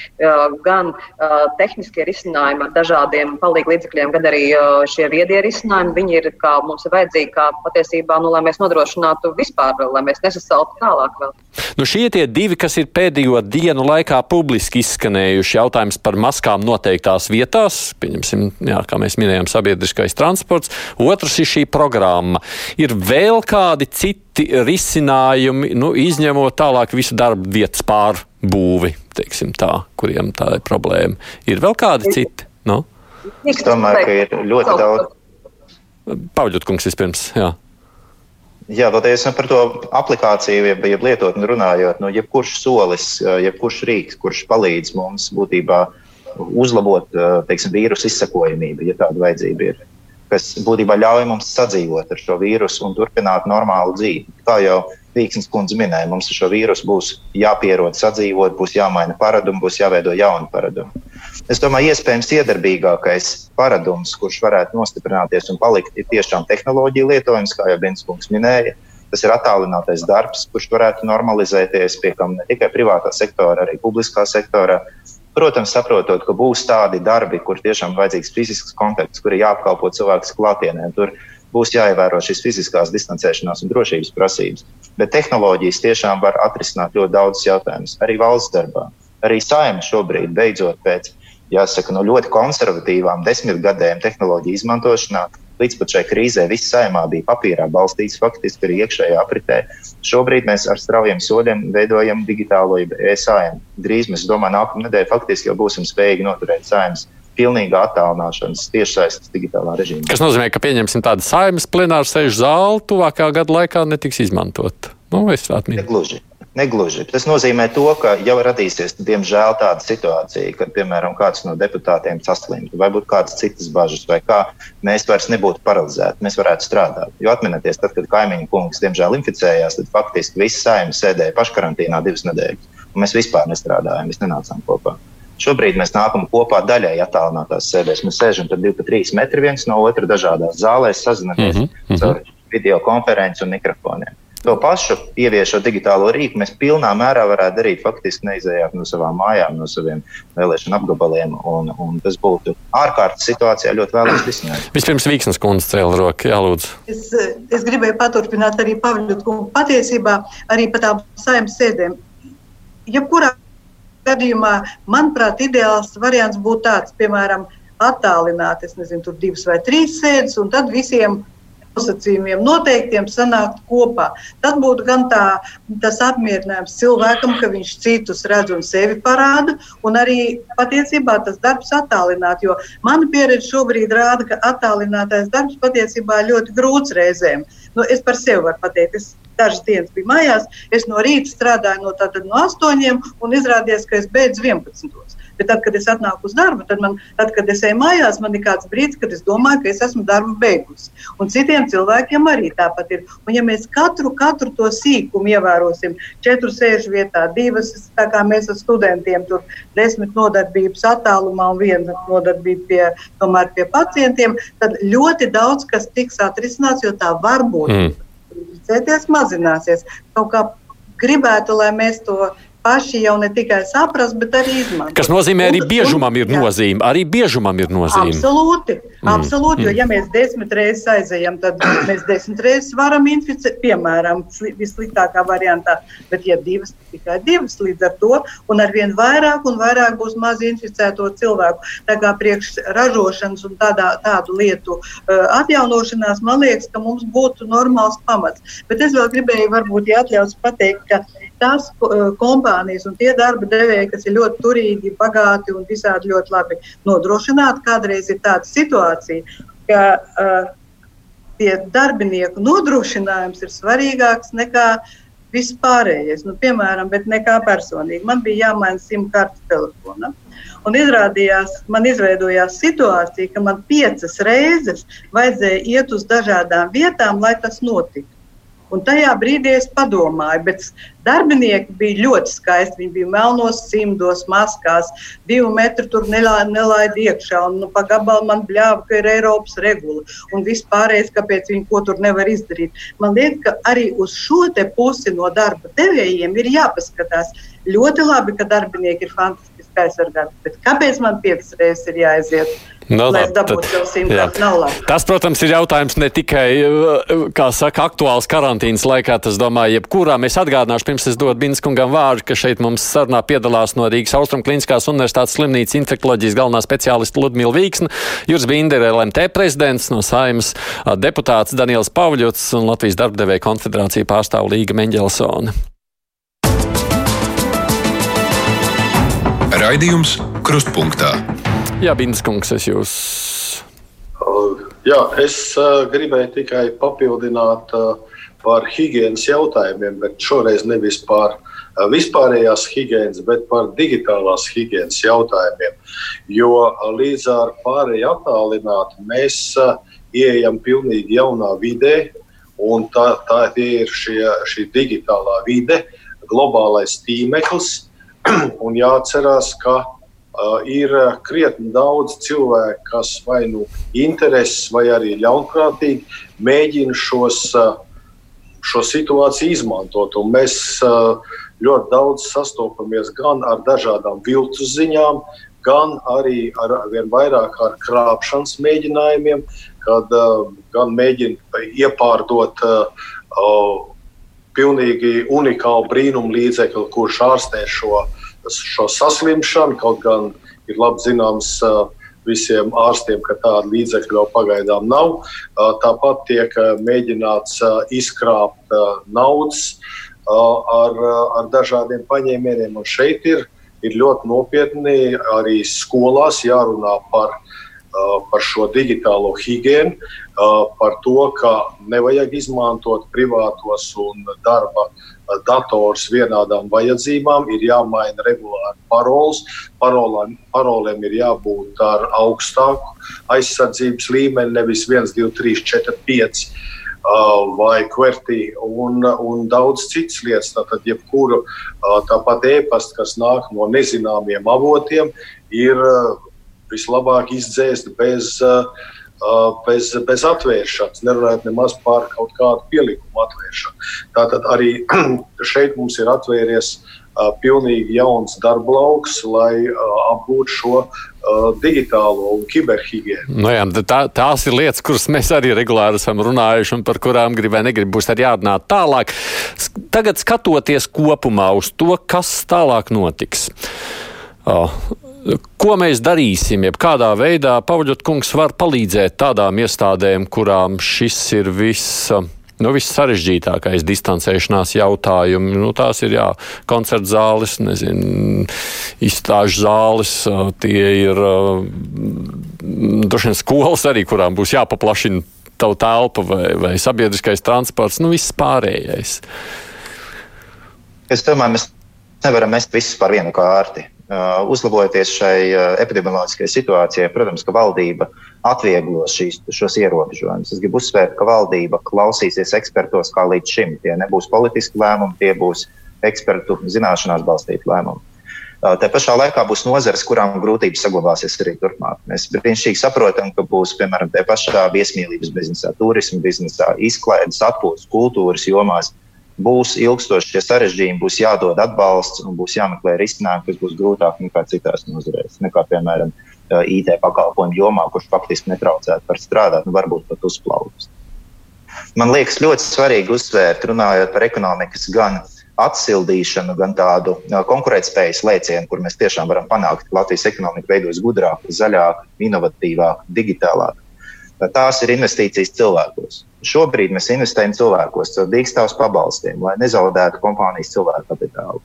gan uh, tehniskie risinājumi ar dažādiem palīdzības līdzekļiem, gan arī uh, šie viedie risinājumi, viņi ir kā mums ir vajadzīgi, kā patiesībā, nu, lai mēs nodrošinātu vispār, lai mēs nesasaltu tālāk vēl. Nu, šie tie divi, kas ir pēdējo dienu laikā publiski izskanējuši, jautājums par maskām noteiktās vietās, pieņemsim, jā, kā mēs minējām, sabiedriskais transports. Otrs ir šī programma. Ir vēl kādi citi risinājumi, nu, izņemot tālāk visu darba vietas pārbūvi, teiksim tā, kuriem tā ir problēma. Ir vēl kādi citi? Nu? Es domāju, ka ir ļoti daudz. Pauļotkungs vispirms, jā. Jā, paldies par to aplikāciju, jeb, jeb lietotni runājot. Nu, jebkurš solis, jebkurš rīks, kurš palīdz mums būtībā uzlabot teiksim, vīrusu izsakojamību, ja tāda vajadzība ir kas būtībā ļauj mums sadzīvot ar šo vīrusu un turpināt normālu dzīvi. Kā jau Vīksnes kundze minēja, mums ar šo vīrusu būs jāpierod sadzīvot, būs jāmaina paradumi, būs jāveido jauni paradumi. Es domāju, iespējams, iedarbīgākais paradums, kurš varētu nostiprināties un palikt, ir tiešām tehnoloģija lietojums, kā jau Binskungs minēja. Tas ir attālinātais darbs, kurš varētu normalizēties pie kam ne tikai privātā sektora, arī publiskā sektorā. Protams, saprotot, ka būs tādi darbi, kur tiešām vajadzīgs fizisks kontakts, kur ir jāapkalpo cilvēks klātienē. Tur būs jāievēro šīs fiziskās distancēšanās un drošības prasības. Bet tehnoloģijas tiešām var atrisināt ļoti daudzus jautājumus. Arī valsts darbā, arī saimē šobrīd, beidzot, pēc jāsaka, no ļoti konservatīvām desmitgadēm tehnoloģiju izmantošanā, līdz pat šai krīzē viss saimā bija papīrā balstīts, faktiski arī iekšējā apritē. Šobrīd mēs ar straujiem soļiem veidojam digitālo e-saimu. Drīz mēs domājam, nākamā nedēļa faktiski jau būsim spējīgi noturēt saimas pilnīga attālināšanas tiešsaistes digitālā režīmā. Tas nozīmē, ka pieņemsim tādu saimas plenāru sēžu zāli tuvākā gada laikā netiks izmantot. Nu, es atminu. Negluži. Negluži. Tas nozīmē, to, ka jau radīsies, diemžēl, tāda situācija, kad, piemēram, kāds no deputātiem saslimtu, vai būtu kādas citas bažas, vai kā mēs vairs nebūtu paralizēti, mēs varētu strādāt. Jo atcerieties, tad, kad kaimiņu kungs, diemžēl, inficējās, tad faktiski visi saimnieki sēdēja paškarantīnā divas nedēļas, un mēs vispār nestrādājām, mēs nenācām kopā. Šobrīd mēs nākam kopā daļai attālinātās sēdēs. Mēs sēžam tur 2-3 metri viens no otra dažādās zālēs, sazināmies mm -hmm. caur video konferenci un mikrofoniem. To pašu ieviešot digitālo rīku, mēs pilnā mērā varētu darīt faktiski neizējāt no savām mājām, no saviem vēlēšanu apgabaliem. Un, un tas būtu ārkārtas situācijā ļoti vēlams risinājums. Vispirms Vīksnes kundze cēla roku, jālūdzu. Es, es gribēju paturpināt arī Pavļot kungu. Patiesībā arī par tām saimnes sēdēm. Jebkurā gadījumā, manuprāt, ideāls variants būtu tāds, piemēram, attālināt, es nezinu, tur divas vai trīs sēdes, un tad visiem nosacījumiem noteiktiem sanākt kopā. Tad būtu gan tā, tas apmierinājums cilvēkam, ka viņš citus redz un sevi parāda, un arī patiesībā tas darbs attālināt. Jo mana pieredze šobrīd rāda, ka attālinātais darbs patiesībā ļoti grūts reizēm. Nu, es par sevi varu pateikt. Es dažas dienas biju mājās, es no rīta strādāju no, no 8 un izrādījās, ka es beidzu 11. Bet tad, kad es atnāku uz darbu, tad, man, tad kad es eju mājās, man ir kāds brīdis, kad es domāju, ka es esmu darbu beigusi. Un citiem cilvēkiem arī tāpat ir. Un, ja mēs katru, katru to sīkumu ievērosim, četru sēžu vietā, divas, tā kā mēs ar studentiem tur desmit nodarbības attālumā un viena nodarbība pie, tomēr pie pacientiem, tad ļoti daudz kas tiks atrisināts, jo tā var būt. Mm. Cēties mazināsies. Kaut kā gribētu, lai mēs to paši jau ne tikai saprast, bet arī izmantot. Kas nozīmē, arī biežumam ir nozīme. Arī biežumam ir nozīme. Absolūti. Mm. Absolūti mm. Jo, ja mēs desmit reizes aizejam, tad mēs desmit reizes varam inficēt, piemēram, vissliktākā variantā. Bet, ja divas, tikai divas līdz ar to, un ar vien vairāk un vairāk būs maz inficēto cilvēku. Tā kā priekš ražošanas un tādā, tādu lietu uh, atjaunošanās, man liekas, ka mums būtu normāls pamats. Bet es vēl gribēju, varbūt, ja atļaus pateikt, ka tās uh, kompānijas un tie darba devēji, kas ir ļoti turīgi, bagāti un visādi ļoti labi nodrošināti, kādreiz ir tāda situācija, ka uh, tie darbinieku nodrošinājums ir svarīgāks nekā viss pārējais. Nu, piemēram, bet nekā personīgi. Man bija jāmaina simt kartes telefonā. Un izrādījās, man izveidojās situācija, ka man piecas reizes vajadzēja iet uz dažādām vietām, lai tas notiktu. Un tajā brīdī es padomāju, bet darbinieki bija ļoti skaisti. Viņi bija melnos simtos, maskās, divu metru tur nelaida iekšā. Un nu, pa gabalu man bļāva, ka ir Eiropas regula un vispārējais, kāpēc viņi ko tur nevar izdarīt. Man liekas, ka arī uz šo pusi no darba devējiem ir jāpaskatās. Ļoti labi, ka darbinieki ir fantastiski aizsargāti, bet kāpēc man piecas reizes ir jāaiziet? No, nu, tad, tas, protams, ir jautājums ne tikai, kā saka, aktuāls karantīnas laikā. Tas, domāju, jebkurā mēs atgādināšu, pirms es dodu Binskungam vārdu, ka šeit mums sarunā piedalās no Rīgas Austrumkliniskās universitātes slimnīcas infektuoloģijas galvenā speciālista Ludmila Vīksna, Juris Bindere, LMT prezidents no Saimas, deputāts Daniels Pavļots un Latvijas darbdevēja konfederācija pārstāv Līga Meņģelsona. Raidījums Krustpunktā. Jā, Binskungs, es jūs. Jā, es uh, gribēju tikai papildināt uh, par higiēnas jautājumiem, bet šoreiz nevis par uh, vispārējās higiēnas, bet par digitālās higiēnas jautājumiem. Jo līdz ar pārēju attālināti mēs ieejam pilnīgi jaunā vidē, un tā, tā ir šie, šī digitālā vide, globālais tīmeklis. [clears throat] un jāatcerās, ka Uh, ir uh, krietni daudz cilvēku, kas vai nu intereses, vai arī ļaunprātīgi mēģina šos, uh, šo situāciju izmantot. Un mēs ļoti daudz sastopamies gan ar dažādām viltus ziņām, gan arī ar vien vairāk ar krāpšanas mēģinājumiem, kad gan mēģina iepārdot pilnīgi unikālu brīnumu līdzekli, kurš ārstē šo šo saslimšanu. Kaut gan ir labi zināms visiem ārstiem, ka tāda līdzekļa vēl pagaidām nav. Tāpat tiek mēģināts izkrāpt naudas ar, ar dažādiem paņēmieniem. Un šeit ir, ir ļoti nopietni arī skolās jārunā par par šo digitālo higiēnu, par to, ka nevajag izmantot privātos un darba dators vienādām vajadzībām, ir jāmaina regulāri paroles. Parolēm, parolēm ir jābūt ar augstāku aizsardzības līmeni, nevis 1, 2, 3, 4, 5 vai kvertī un, un daudz citas lietas. Tātad, jebkuru tāpat e-pasta, kas nāk no nezināmiem avotiem, ir vislabāk izdzēst bez, bez, bez atvēršanas, nerunājot nemaz par kaut kādu pielikumu atvēršanu. Tātad arī [clears throat] šeit mums ir atvērties pilnīgi jauns darba lauks, lai apgūtu šo digitālo un kiberhigiēnu. Nu jā, tā, tās ir lietas, kuras mēs arī regulāri esam runājuši un par kurām gribēju, negribu būs arī jārunā tālāk. Tagad skatoties kopumā uz to, kas tālāk notiks. Oh, Ko mēs darīsim, jeb kādā veidā Pavaļot kungs var palīdzēt tādām iestādēm, kurām šis ir viss. Nu, viss sarežģītākais distancēšanās jautājumi. Nu, tās ir jā, koncerta zāles, nezinu, izstāžu zāles, tie ir droši vien skolas arī, kurām būs jāpaplašina tavu telpu vai, vai sabiedriskais transports, nu viss pārējais. Es domāju, mēs nevaram mest visus par vienu kārti. Uh, uzlabojoties šai uh, epidemioloģiskajai situācijai, protams, ka valdība atvieglos šīs, šos ierobežojumus. Es gribu uzsvērt, ka valdība klausīsies ekspertos kā līdz šim. Tie nebūs politiski lēmumi, tie būs ekspertu zināšanās balstīti lēmumi. Uh, tā pašā laikā būs nozares, kurām grūtības saglabāsies arī turpmāk. Mēs brīnišķīgi saprotam, ka būs piemēram tā pašā viesmīlības biznesā, turisma biznesā, izklaides, atpūtas, kultūras jomās būs ilgstošie sarežģījumi, būs jādod atbalsts un būs jāmeklē risinājumi, kas būs grūtāk nekā citās nozarēs, nekā piemēram IT pakalpojumu jomā, kurš faktiski netraucētu par strādāt, nu, varbūt pat uzplaukst. Man liekas, ļoti svarīgi uzsvērt, runājot par ekonomikas gan atsildīšanu, gan tādu konkurētspējas lēcienu, kur mēs tiešām varam panākt, ka Latvijas ekonomika veidojas gudrāk, zaļāk, inovatīvāk, digitālāk. Tās ir investīcijas cilvēkos. Šobrīd mēs investējam cilvēkos, caur dīkstāvus pabalstiem, lai nezaudētu kompānijas cilvēku kapitālu.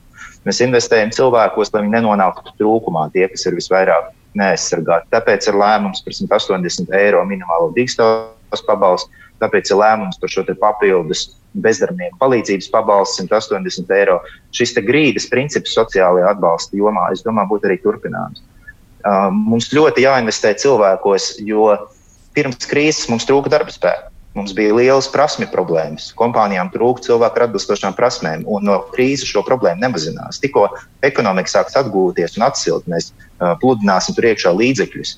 Mēs investējam cilvēkos, lai viņi nenonāktu trūkumā, tie, kas ir visvairāk neaizsargāti. Tāpēc ir lēmums par 180 eiro minimālo dīkstāvus pabalstu, tāpēc ir lēmums par šo papildus bezdarbnieku palīdzības pabalsts 180 eiro. Šis grīdas princips sociālajā atbalsta jomā, es domāju, būtu arī turpināms. Mums ļoti jāinvestē cilvēkos, jo pirms krīzes mums trūka darba spēka. Mums bija lielas prasme problēmas. Kompānijām trūka cilvēku ar atbilstošām prasmēm, un no krīzes šo problēmu nemazinās. Tikko ekonomika sāks atgūties un atsilt, mēs uh, pludināsim tur iekšā līdzekļus.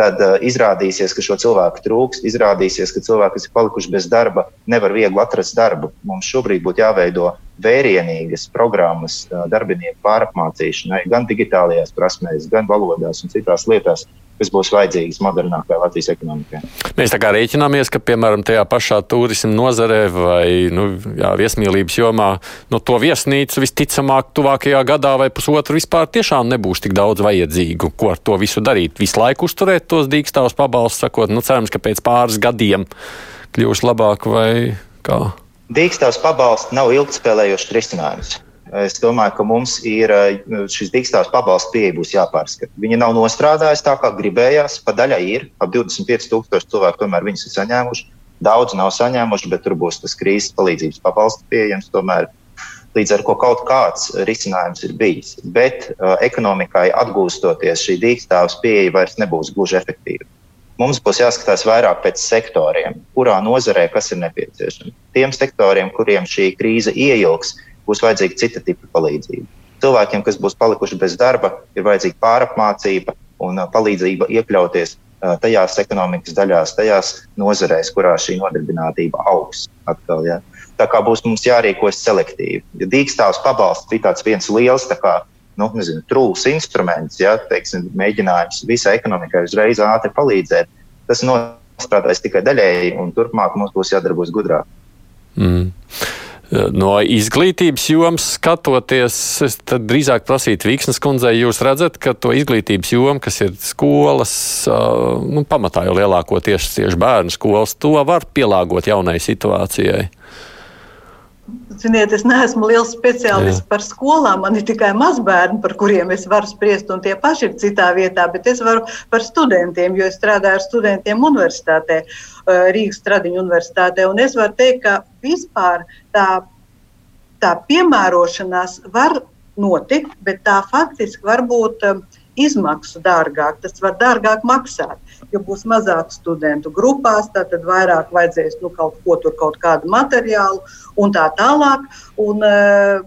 Tad uh, izrādīsies, ka šo cilvēku trūkst, izrādīsies, ka cilvēki, kas ir palikuši bez darba, nevar viegli atrast darbu. Mums šobrīd būtu jāveido vērienīgas programmas uh, darbinieku pārapmācīšanai, gan digitālajās prasmēs, gan valodās un citās lietās, kas būs vajadzīgas modernākai Latvijas ekonomikai. Mēs tā kā rēķināmies, ka, piemēram, tajā pašā turisma nozarē vai nu, jā, viesmīlības jomā nu, to viesnīcu visticamāk tuvākajā gadā vai pusotru vispār tiešām nebūs tik daudz vajadzīgu, ko ar to visu darīt. Visu laiku uzturēt tos dīkstāvus pabalstus, sakot, nu cerams, ka pēc pāris gadiem kļūs labāk vai kā. Dīkstāvs pabalsts nav ilgspēlējošs risinājums. Es domāju, ka mums ir eh, šis dīkstāvs pabalsts pieeja būs jāpārskata. Viņi nav nostrādājuši tā, kā gribējās. Pa daļai ir ap 25,000 cilvēku, tomēr viņus ir saņēmuši. Daudz nav saņēmuši, bet tur būs tas krīzes palīdzības pabalsts pieejams. Tomēr līdz ar to kaut kāds risinājums ir bijis. Bet uh, ekonomikai atgūstoties, šī dīkstāvs pieeja vairs nebūs gluži efektīva. Mums būs jāskatās vairāk pēc sektoriem, kurā nozarē kas ir nepieciešams. Tiem sektoriem, kuriem šī krīze ieilgs, būs vajadzīga cita tipa palīdzība. Cilvēkiem, kas būs palikuši bez darba, ir vajadzīga pārapmācība un palīdzība iekļauties tajās ekonomikas daļās, tajās nozarēs, kurā šī nodarbinātība augs. Atkal, ja. Tā kā būs mums jārīkojas selektīvi. Ja dīkstāvs pabalsts bija tāds viens liels, kā nu, nezinu, trūls instruments, ja, teiksim, mēģinājums visai ekonomikai uzreiz ātri palīdzēt, tas nostrādājas tikai daļēji, un turpmāk mums būs jādarbojas gudrāk. Mm. No izglītības jomas skatoties, es drīzāk prasītu Vīksnes kundzei, jūs redzat, ka to izglītības jomu, kas ir skolas, nu, pamatā jau lielākoties tieši bērnu skolas, to var pielāgot jaunai situācijai. Ziniet, es neesmu liels speciālists Jā. par skolām. Man ir tikai mazbērni, par kuriem es varu spriest, un tie paši ir citā vietā. Bet es varu par studentiem, jo es strādāju ar studentiem universitātē, Rīgas Tradiņu universitātē. Un es varu teikt, ka vispār tā, tā piemērošanās var notikt, bet tā faktiski var būt izmaksu dārgāk. Tas var dārgāk maksāt jo būs mazāk studentu grupās, tad vairāk vajadzēs nu, kaut ko tur, kaut kādu materiālu un tā tālāk. Un, uh,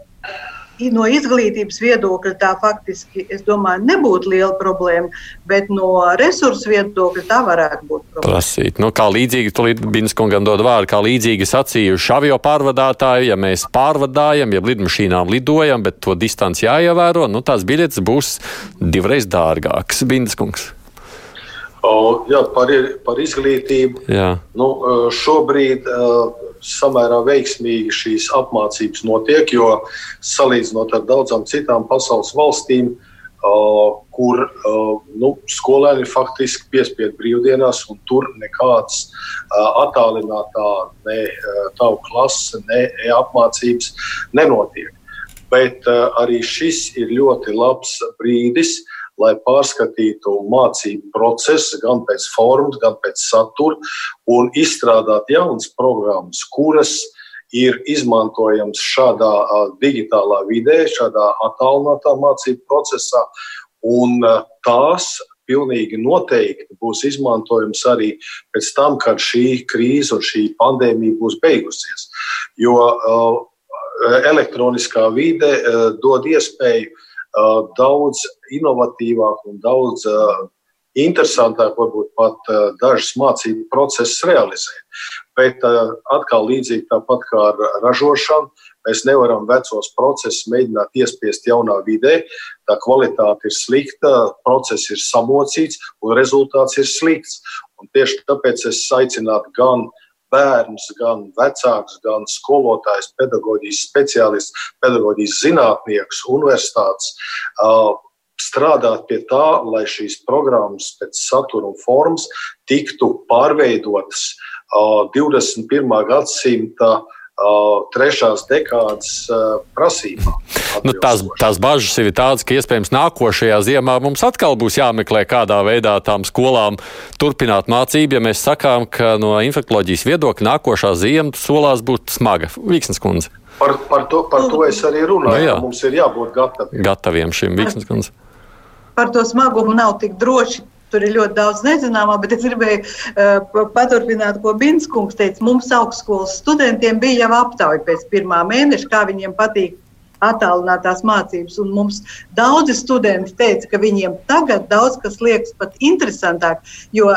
No izglītības viedokļa tā faktiski, es domāju, nebūtu liela problēma, bet no resursu viedokļa tā varētu būt problēma. Prasīt. Nu, kā līdzīgi, tulīt Bīnas kungam dod vārdu, kā līdzīgi sacījuši avio pārvadātāji, ja mēs pārvadājam, ja lidmašīnām lidojam, bet to distanci jāievēro, nu tās biļetes būs divreiz dārgākas. Bīnas kungs. O, jā, par, par izglītību. Jā. Nu, šobrīd samērā veiksmīgi šīs apmācības notiek, jo salīdzinot ar daudzām citām pasaules valstīm, kur nu, skolēni faktiski piespiedu brīvdienās, un tur nekāds attālinātā ne tavu klases, ne apmācības nenotiek. Bet arī šis ir ļoti labs brīdis, uh, lai pārskatītu mācību procesu gan pēc formas, gan pēc satura un izstrādāt jaunas programmas, kuras ir izmantojams šādā digitālā vidē, šādā attālinātā mācību procesā. Un tās pilnīgi noteikti būs izmantojams arī pēc tam, kad šī krīze un šī pandēmija būs beigusies. Jo elektroniskā vide dod iespēju daudz inovatīvāk un daudz interesantāk, varbūt pat dažas mācību procesus realizēt. Bet atkal līdzīgi tāpat kā ar ražošanu, mēs nevaram vecos procesus mēģināt iespiest jaunā vidē. Tā kvalitāte ir slikta, process ir samocīts un rezultāts ir slikts. Un tieši tāpēc es aicinātu gan uh, bērnus, gan vecākus, gan skolotājus, pedagoģijas speciālistus, pedagoģijas zinātniekus, universitātes. Strādāt pie tā, lai šīs programmas pēc satura un formas tiktu pārveidotas 21. gadsimta uh, trešās dekādas uh, prasībām. Nu, tās, tās bažas ir tādas, ka iespējams nākošajā ziemā mums atkal būs jāmeklē, kādā veidā tām skolām turpināt mācību. Ja mēs sakām, ka no infektuoloģijas viedokļa nākošā ziema solās būt smaga. Vīksnes kundze. Par, par, to, par to es arī runāju. No, nu mums ir jābūt gataviem. Gataviem šim Vīksnes kundze. Par to smagumu nav tik droši Tur ir ļoti daudz nezināmā, bet es gribēju uh, paturpināt, ko Binskungs teica. Mums augstskolas studentiem bija jau aptauja pēc pirmā mēneša, kā viņiem patīk attālinātās mācības. Un mums daudzi studenti teica, ka viņiem tagad daudz kas liekas pat interesantāk, jo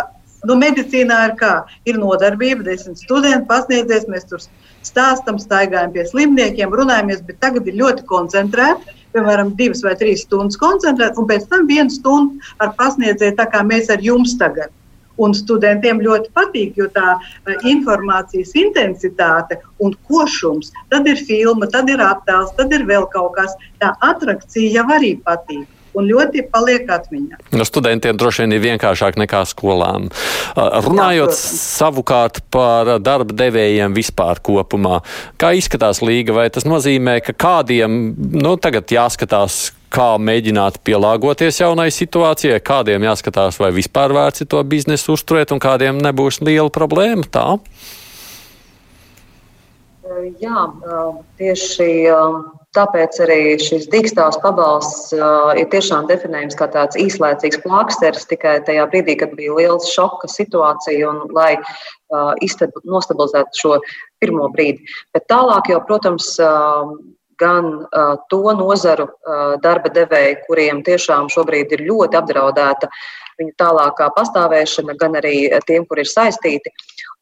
nu, medicīnā ir kā ir nodarbība, desmit studenti pasniedzies, mēs tur stāstam, staigājam pie slimniekiem, runājamies, bet tagad ir ļoti koncentrēti piemēram, divas vai trīs stundas koncentrēt, un pēc tam vienu stundu ar pasniedzēju, tā kā mēs ar jums tagad. Un studentiem ļoti patīk, jo tā uh, informācijas intensitāte un košums, tad ir filma, tad ir attēls, tad ir vēl kaut kas. Tā attrakcija jau arī patīk un ļoti paliek atmiņā. No studentiem droši vien ir vienkāršāk nekā skolām. Runājot Jā, savukārt par darba devējiem vispār kopumā, kā izskatās līga, vai tas nozīmē, ka kādiem nu, tagad jāskatās, kā mēģināt pielāgoties jaunai situācijai, kādiem jāskatās, vai vispār vērts to biznesu uzturēt, un kādiem nebūs liela problēma. Tā? Jā, tieši Tāpēc arī šis dīkstāvs pabalsts uh, ir tiešām definējams kā tāds īslaicīgs plāksteris tikai tajā brīdī, kad bija liels šoka situācija un lai uh, nostabilizētu šo pirmo brīdi. Bet tālāk jau, protams, uh, gan uh, to nozaru uh, darba devēju, kuriem tiešām šobrīd ir ļoti apdraudēta viņu tālākā pastāvēšana, gan arī tiem, kur ir saistīti.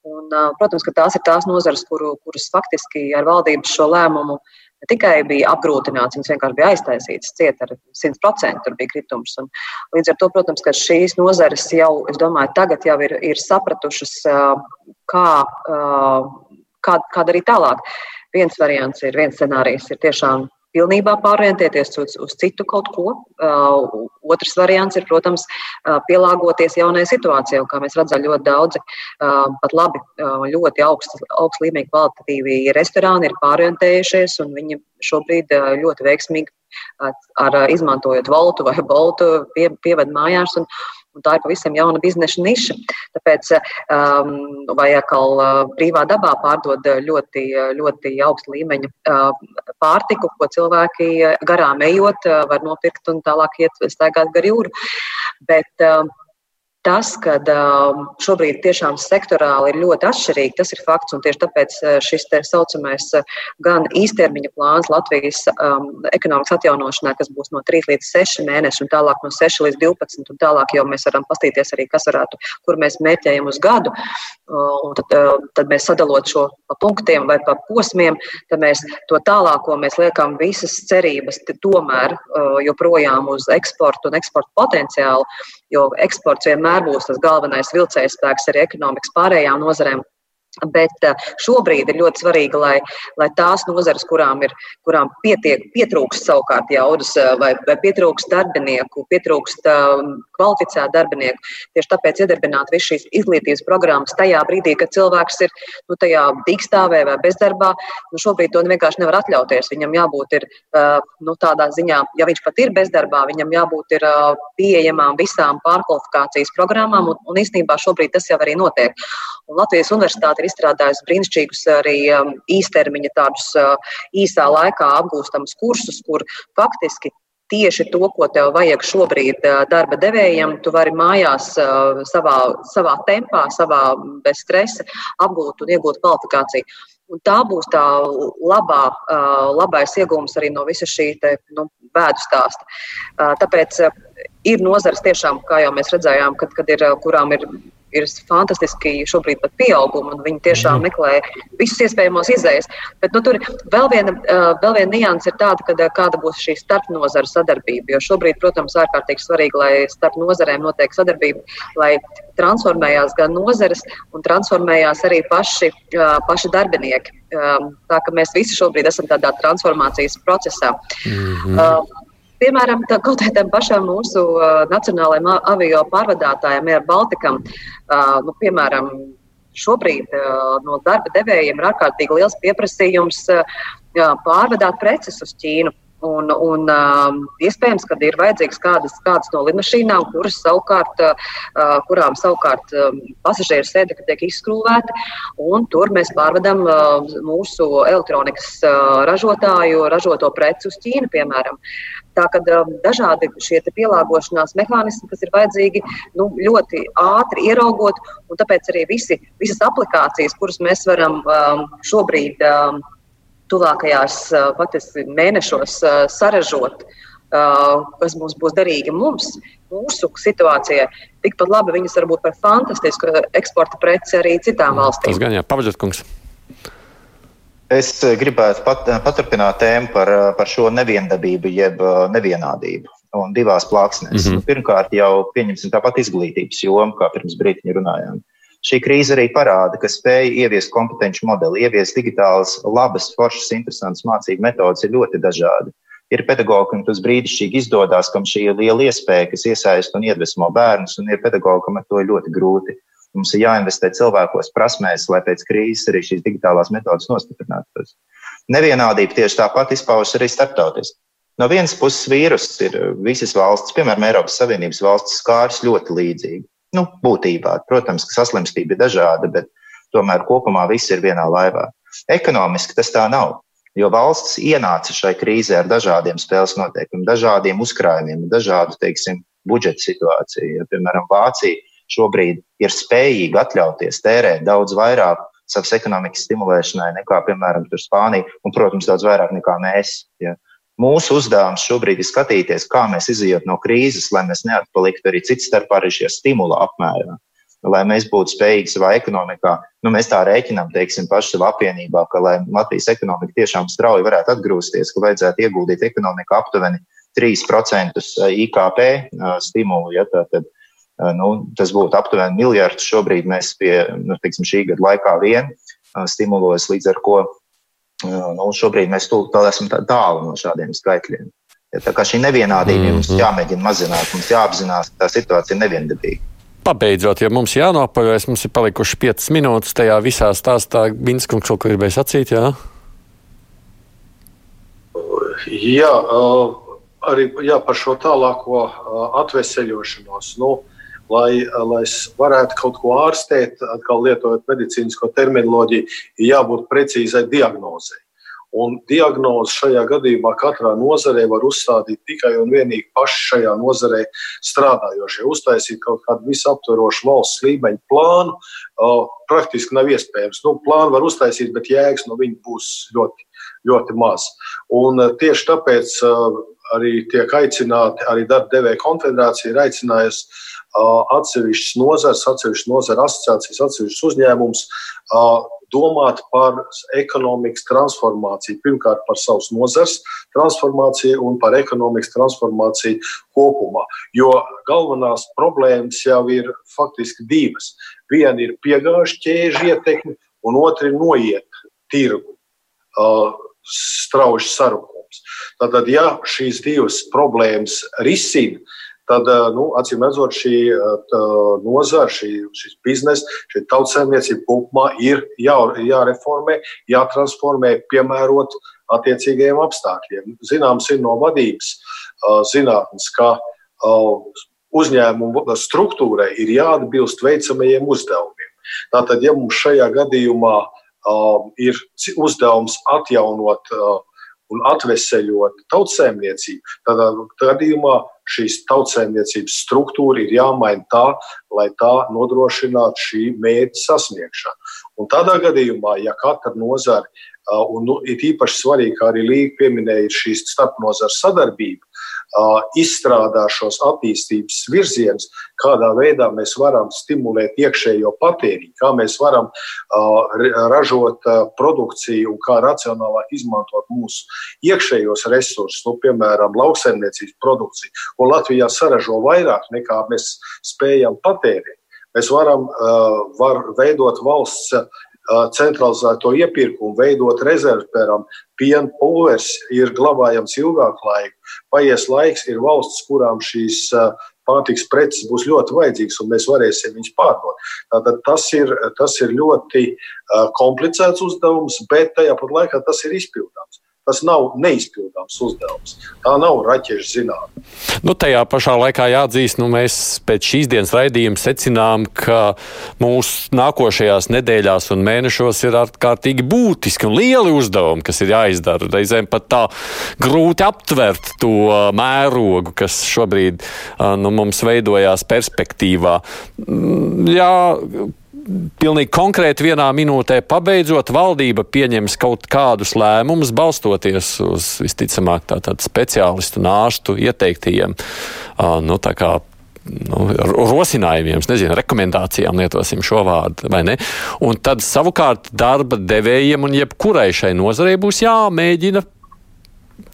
Un, uh, protams, ka tās ir tās nozares, kuru, kuras faktiski ar valdības šo lēmumu uh, ne tikai bija apgrūtināts, viņas vienkārši bija aiztaisītas, cieta ar 100%. Tur bija kritums. Un līdz ar to, protams, ka šīs nozares jau, es domāju, tagad jau ir, ir sapratušas, kā, kā, kā darīt tālāk. Viens variants ir, viens scenārijs ir tiešām pilnībā pārorientēties uz, uz citu kaut ko. Uh, otrs variants ir, protams, uh, pielāgoties jaunajai situācijai. Kā mēs redzam, ļoti daudzi uh, pat labi, uh, ļoti augsts, augsts līmeņa kvalitatīvi restorāni ir pārorientējušies, un viņi šobrīd uh, ļoti veiksmīgi uh, ar, izmantojot Voltu vai Boltu pie, pieved mājās. Un, Un tā ir pavisam jauna biznesa niša. Tāpēc, um, vai atkal uh, brīvā dabā pārdod ļoti, ļoti augsta līmeņa uh, pārtiku, ko cilvēki garām ejot, uh, var nopirkt un tālāk iet staigāt gar jūru. Bet, uh, Tas, ka um, šobrīd tiešām sektorāli ir ļoti atšķirīgi, tas ir fakts. Tieši tāpēc uh, šis tā saucamais uh, gan īstermiņa plāns Latvijas um, ekonomikas atjaunošanā, kas būs no 3 līdz 6 mēneši, un tālāk no 6 līdz 12, un tālāk jau mēs varam pastīties arī, kas varētu, kur mēs mērķējam uz gadu. Uh, tad, uh, tad mēs sadalot šo pa punktiem vai pa posmiem, tad mēs to tālāko mēs liekam visas cerības tomēr joprojām uz eksportu un eksporta potenciālu, jo eksports vienmēr vienmēr būs tas galvenais vilcējspēks arī ekonomikas pārējām nozarēm. Bet eh, šobrīd ir ļoti svarīgi, lai, lai tās nozares, kurām, ir, kurām pietiek, pietrūkst savukārt jaudas, eh, vai, vai pietrūkst darbinieku, pietrūkst um, kvalificētu darbinieku, tieši tāpēc iedarbināt visu šīs izglītības programmas tajā brīdī, kad cilvēks ir nu, tajā dīkstāvē vai bezdarbā. Nu, šobrīd to vienkārši nevar atļauties. Viņam jābūt ir, uh, nu, tādā ziņā, ja viņš pat ir bezdarbā, viņam jābūt ir, uh, pieejamām visām pārkvalifikācijas programmām, un, un īstenībā šobrīd tas jau arī notiek. Un Latvijas universitāte ir izstrādājusi brīnišķīgus arī um, īstermiņa tādus uh, īsā laikā apgūstamus kursus, kur faktiski tieši to, ko tev vajag šobrīd uh, darba devējiem, tu vari mājās uh, savā, savā tempā, savā bez stresa apgūt un iegūt kvalifikāciju. Un tā būs tā labā, labais iegūms arī no visa šī te, nu, bēdu stāsta. Tāpēc ir nozares tiešām, kā jau mēs redzējām, kad, kad ir, kurām ir ir fantastiski šobrīd pat pieaugumi, un viņi tiešām meklē visus iespējamos izējas. Bet nu, tur vēl viena, vēl viena nianses ir tāda, ka kāda būs šī starpnozara sadarbība. Jo šobrīd, protams, ārkārtīgi svarīgi, lai starp nozarēm notiek sadarbība, lai transformējās gan nozares, un transformējās arī paši, paši darbinieki. Tā ka mēs visi šobrīd esam tādā transformācijas procesā. Mm -hmm. Piemēram, tā, kaut kādam pašam mūsu uh, nacionālajiem avio pārvadātājiem, Air Baltikam, uh, nu, piemēram, šobrīd no darba devējiem ir ārkārtīgi liels pieprasījums pārvadāt preces uz Ķīnu. Un, un um, iespējams, ka ir vajadzīgas kādas, kādas no lidmašīnām, kuras savukārt, uh, kurām savukārt um, pasažieru sēdekļi tiek izskrūvēti. Tur mēs pārvedam uh, mūsu elektronikas uh, ražotāju ražoto preci uz Ķīnu, piemēram. Tā kā um, dažādi šie pielāgošanās mehānismi, kas ir vajadzīgi nu, ļoti ātri ieraugot, un tāpēc arī visi, visas aplikācijas, kuras mēs varam um, šobrīd um, tuvākajās patiesi mēnešos sarežot, kas mums būs derīgi mums, mūsu situācijai. Tikpat labi viņas var būt par fantastisku eksporta preci arī citām valstīm. Tas gan jā, pavaģot, kungs. Es gribētu pat, paturpināt tēmu par, par šo neviendabību, jeb nevienādību. Un divās plāksnēs. Mm -hmm. Pirmkārt, jau pieņemsim tāpat izglītības jomu, kā pirms brīdiņa runājām. Šī krīze arī parāda, ka spēja ieviest kompetenci modeli, ieviest digitālas, labas, foršas, interesantas mācību metodas ir ļoti dažādi. Ir pedagogi, kam tas brīnišķīgi izdodas, kam šī ir liela iespēja, kas iesaista un iedvesmo bērnus, un ir pedagogi, kam ar to ir ļoti grūti. Mums ir jāinvestē cilvēkos, prasmēs, lai pēc krīzes arī šīs digitālās metodas nostiprinātos. Nevienādība tieši tāpat izpaužas arī starptautiski. No vienas puses, vīruss ir visas valsts, piemēram, Eiropas Savienības valsts, skārs ļoti līdzīgi. Nu, būtībā, protams, ka saslimstība ir dažāda, bet tomēr kopumā viss ir vienā laivā. Ekonomiski tas tā nav. Jo valsts ienāca šai krīzē ar dažādiem spēles noteikumiem, dažādiem uzkrājumiem, dažādu, teiksim, budžeta situāciju. Ja, piemēram, Vācija šobrīd ir spējīga atļauties tērēt daudz vairāk savas ekonomikas stimulēšanai nekā, piemēram, Spānija, un, protams, daudz vairāk nekā mēs. Ja. Mūsu uzdevums šobrīd ir skatīties, kā mēs izējot no krīzes, lai mēs neatpaliktu arī citu starpā arī šie stimula apmērā. Lai mēs būtu spējīgi savā ekonomikā, nu, mēs tā rēķinām, teiksim, paši savā apvienībā, ka, lai Latvijas ekonomika tiešām strauji varētu atgūsties, ka vajadzētu ieguldīt ekonomikā aptuveni 3% IKP stimulu. Ja, tad, nu, tas būtu aptuveni miljards. Šobrīd mēs pie nu, teiksim, šī gada laikā vien stimulos, līdz ar ko Nu, šobrīd mēs vēl esam tālu no šādiem skaitļiem. Ja, tā kā šī nevienādība mm -hmm. mums jāmēģina mazināt, mums jāapzinās, ka tā situācija ir neviendabīga. Pabeidzot, ja mums jānopaļojas, mums ir palikuši 5 minūtes tajā visā stāstā. Binskungs ko gribēja sacīt, jā? Jā, arī jā, par šo tālāko atveseļošanos. Nu, lai, lai varētu kaut ko ārstēt, atkal lietojot medicīnisko terminoloģiju, ir jābūt precīzai diagnozei. Un diagnozi šajā gadījumā katrā nozarē var uzstādīt tikai un vienīgi paši šajā nozarē strādājošie. Uztaisīt kaut kādu visaptverošu valsts līmeņa plānu uh, praktiski nav iespējams. Nu, plānu var uztaisīt, bet jēgas no viņa būs ļoti, ļoti maz. Un uh, tieši tāpēc uh, arī tiek aicināti, arī darba devēja konfederācija ir aicinājusi atsevišķas nozares, atsevišķas nozara asociācijas, atsevišķas uzņēmumus domāt par ekonomikas transformāciju. Pirmkārt, par savas nozares transformāciju un par ekonomikas transformāciju kopumā. Jo galvenās problēmas jau ir faktiski divas. Viena ir piegāžu ķēžu ietekme, un otra ir noiet tirgu strauji sarukums. Tātad, ja šīs divas problēmas risina, tad, eh, nu, acīm redzot, šī eh, nozara, šī, šis biznesa, šī tautsēmniecība kopumā ir jā, jāreformē, jātransformē, piemērot attiecīgajiem apstākļiem. Zināms, ir no vadības eh, zinātnes, ka uzņēmumu struktūrai ir jāatbilst veicamajiem uzdevumiem. Tātad, ja mums šajā gadījumā ir uzdevums atjaunot uh, un atveseļot tautsēmniecību, tad gadījumā šīs tautsēmniecības struktūra ir jāmaina tā, lai tā nodrošinātu šī mērķa sasniegšanu. Un tādā gadījumā, ja katra nozara, un nu, ir īpaši svarīgi, kā arī Līga pieminēja, šīs starpnozara sadarbība, izstrādā šos attīstības virzienus, kādā veidā mēs varam stimulēt iekšējo patēriņu, kā mēs varam ražot produkciju un kā racionālāk izmantot mūsu iekšējos resursus, nu, piemēram, lauksaimniecības produkciju, ko Latvijā saražo vairāk nekā mēs spējam patērēt. Mēs varam var veidot valsts centralizēto iepirkumu, veidot rezervi, piemēram, piena pulveris ir glabājams ilgāku laiku. Paies laiks, ir valsts, kurām šīs pārtiks preces būs ļoti vajadzīgas un mēs varēsim viņus pārdot. Tātad tas ir, tas ir ļoti komplicēts uzdevums, bet tajā pat laikā tas ir izpildāms. Tas nav neizpildāms uzdevums. Tā nav raķešu zinātne. Nu, tajā pašā laikā jāatzīst, nu, mēs pēc šīs dienas raidījuma secinām, ka mūsu nākošajās nedēļās un mēnešos ir ārkārtīgi būtiski un lieli uzdevumi, kas ir jāizdara. Reizēm pat tā grūti aptvert to mērogu, kas šobrīd nu, mums veidojās perspektīvā. Mm, jā, pilnīgi konkrēti vienā minūtē pabeidzot, valdība pieņems kaut kādus lēmumus, balstoties uz visticamāk tātad speciālistu nāstu ieteiktajiem, nu, tā kā nu, rosinājumiem, nezinu, rekomendācijām, lietosim šo vārdu, vai ne? Un tad savukārt darba devējiem un jebkurai šai nozarei būs jāmēģina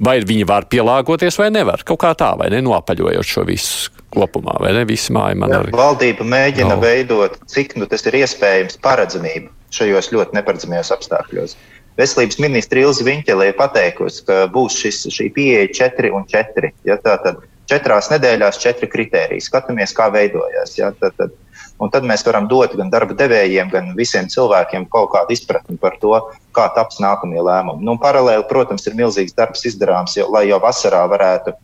vai viņi var pielāgoties vai nevar. Kaut kā tā, vai ne, noapaļojot šo visu kopumā, vai ne, visi māja man arī. Valdība mēģina no. veidot, cik nu tas ir iespējams, paredzamību šajos ļoti neparedzamajos apstākļos. Veselības ministra Ilza Viņķelē pateikusi, ka būs šis, šī pieeja 4 un 4. Ja, tātad četrās nedēļās četri kriteriji. Skatāmies, kā veidojās. Ja, tad, tad, un tad mēs varam dot gan darba devējiem, gan visiem cilvēkiem kaut kādu izpratni par to, kā taps nākamie lēmumi. Nu, paralēli, protams, ir milzīgs darbs izdarāms, jo, lai jau vasarā varētu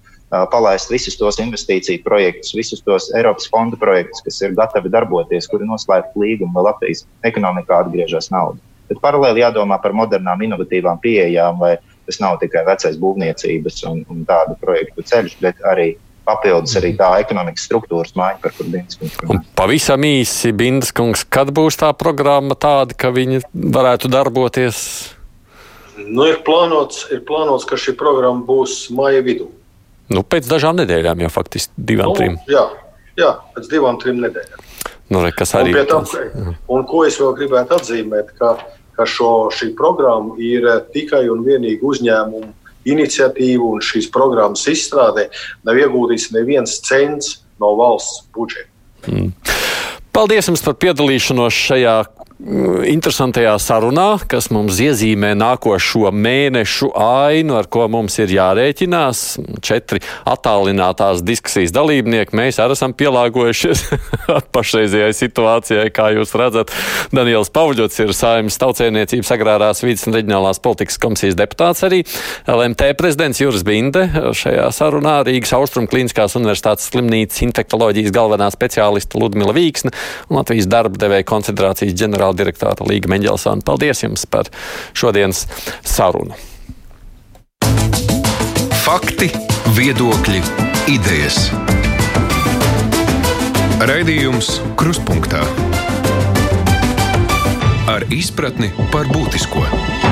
palaist visus tos investīciju projektus, visus tos Eiropas fondu projektus, kas ir gatavi darboties, kuri noslēgt līgumu, lai Latvijas ekonomikā atgriežas nauda. Bet paralēli jādomā par modernām, inovatīvām pieejām, lai tas nav tikai vecais būvniecības un, un tādu projektu ceļš, bet arī papildus arī tā ekonomikas struktūras maiņa, par kuru Bindas kungs runā. Pavisam īsi, Bindas kungs, kad būs tā programma tāda, ka viņi varētu darboties? Nu, ir, plānots, ir plānots, ka šī programma būs maija vidū. Nu, pēc dažām nedēļām jau faktiski divām, nu, trim. Jā, jā, pēc divām, trim nedēļām. Nu, re, kas arī ir. Ko es vēl gribētu atzīmēt, ka, ka šo, šī programma ir tikai un vienīgi uzņēmumu iniciatīvu un šīs programmas izstrādē nav ieguldīts neviens cents no valsts budžeta. Mm. Paldies jums par piedalīšanos šajā interesantajā sarunā, kas mums iezīmē nākošo mēnešu ainu, ar ko mums ir jārēķinās. Četri attālinātās diskusijas dalībnieki. Mēs arī esam pielāgojušies [laughs] pašreizējai situācijai, kā jūs redzat. Daniels Pavļots ir Saimnes tautsēmniecības agrārās vidas un reģionālās politikas komisijas deputāts arī. LMT prezidents Juris Binde šajā sarunā Rīgas Austrum Kliniskās universitātes slimnīcas infektoloģijas galvenā speciālista Ludmila Vīksne un Latvijas darba devēja koncentrācijas ģenerāla ģenerāldirektora Līga Meņģelsāna. Paldies jums par šodienas sarunu. Fakti, viedokļi, idejas. Raidījums Kruspunktā ar izpratni par būtisko.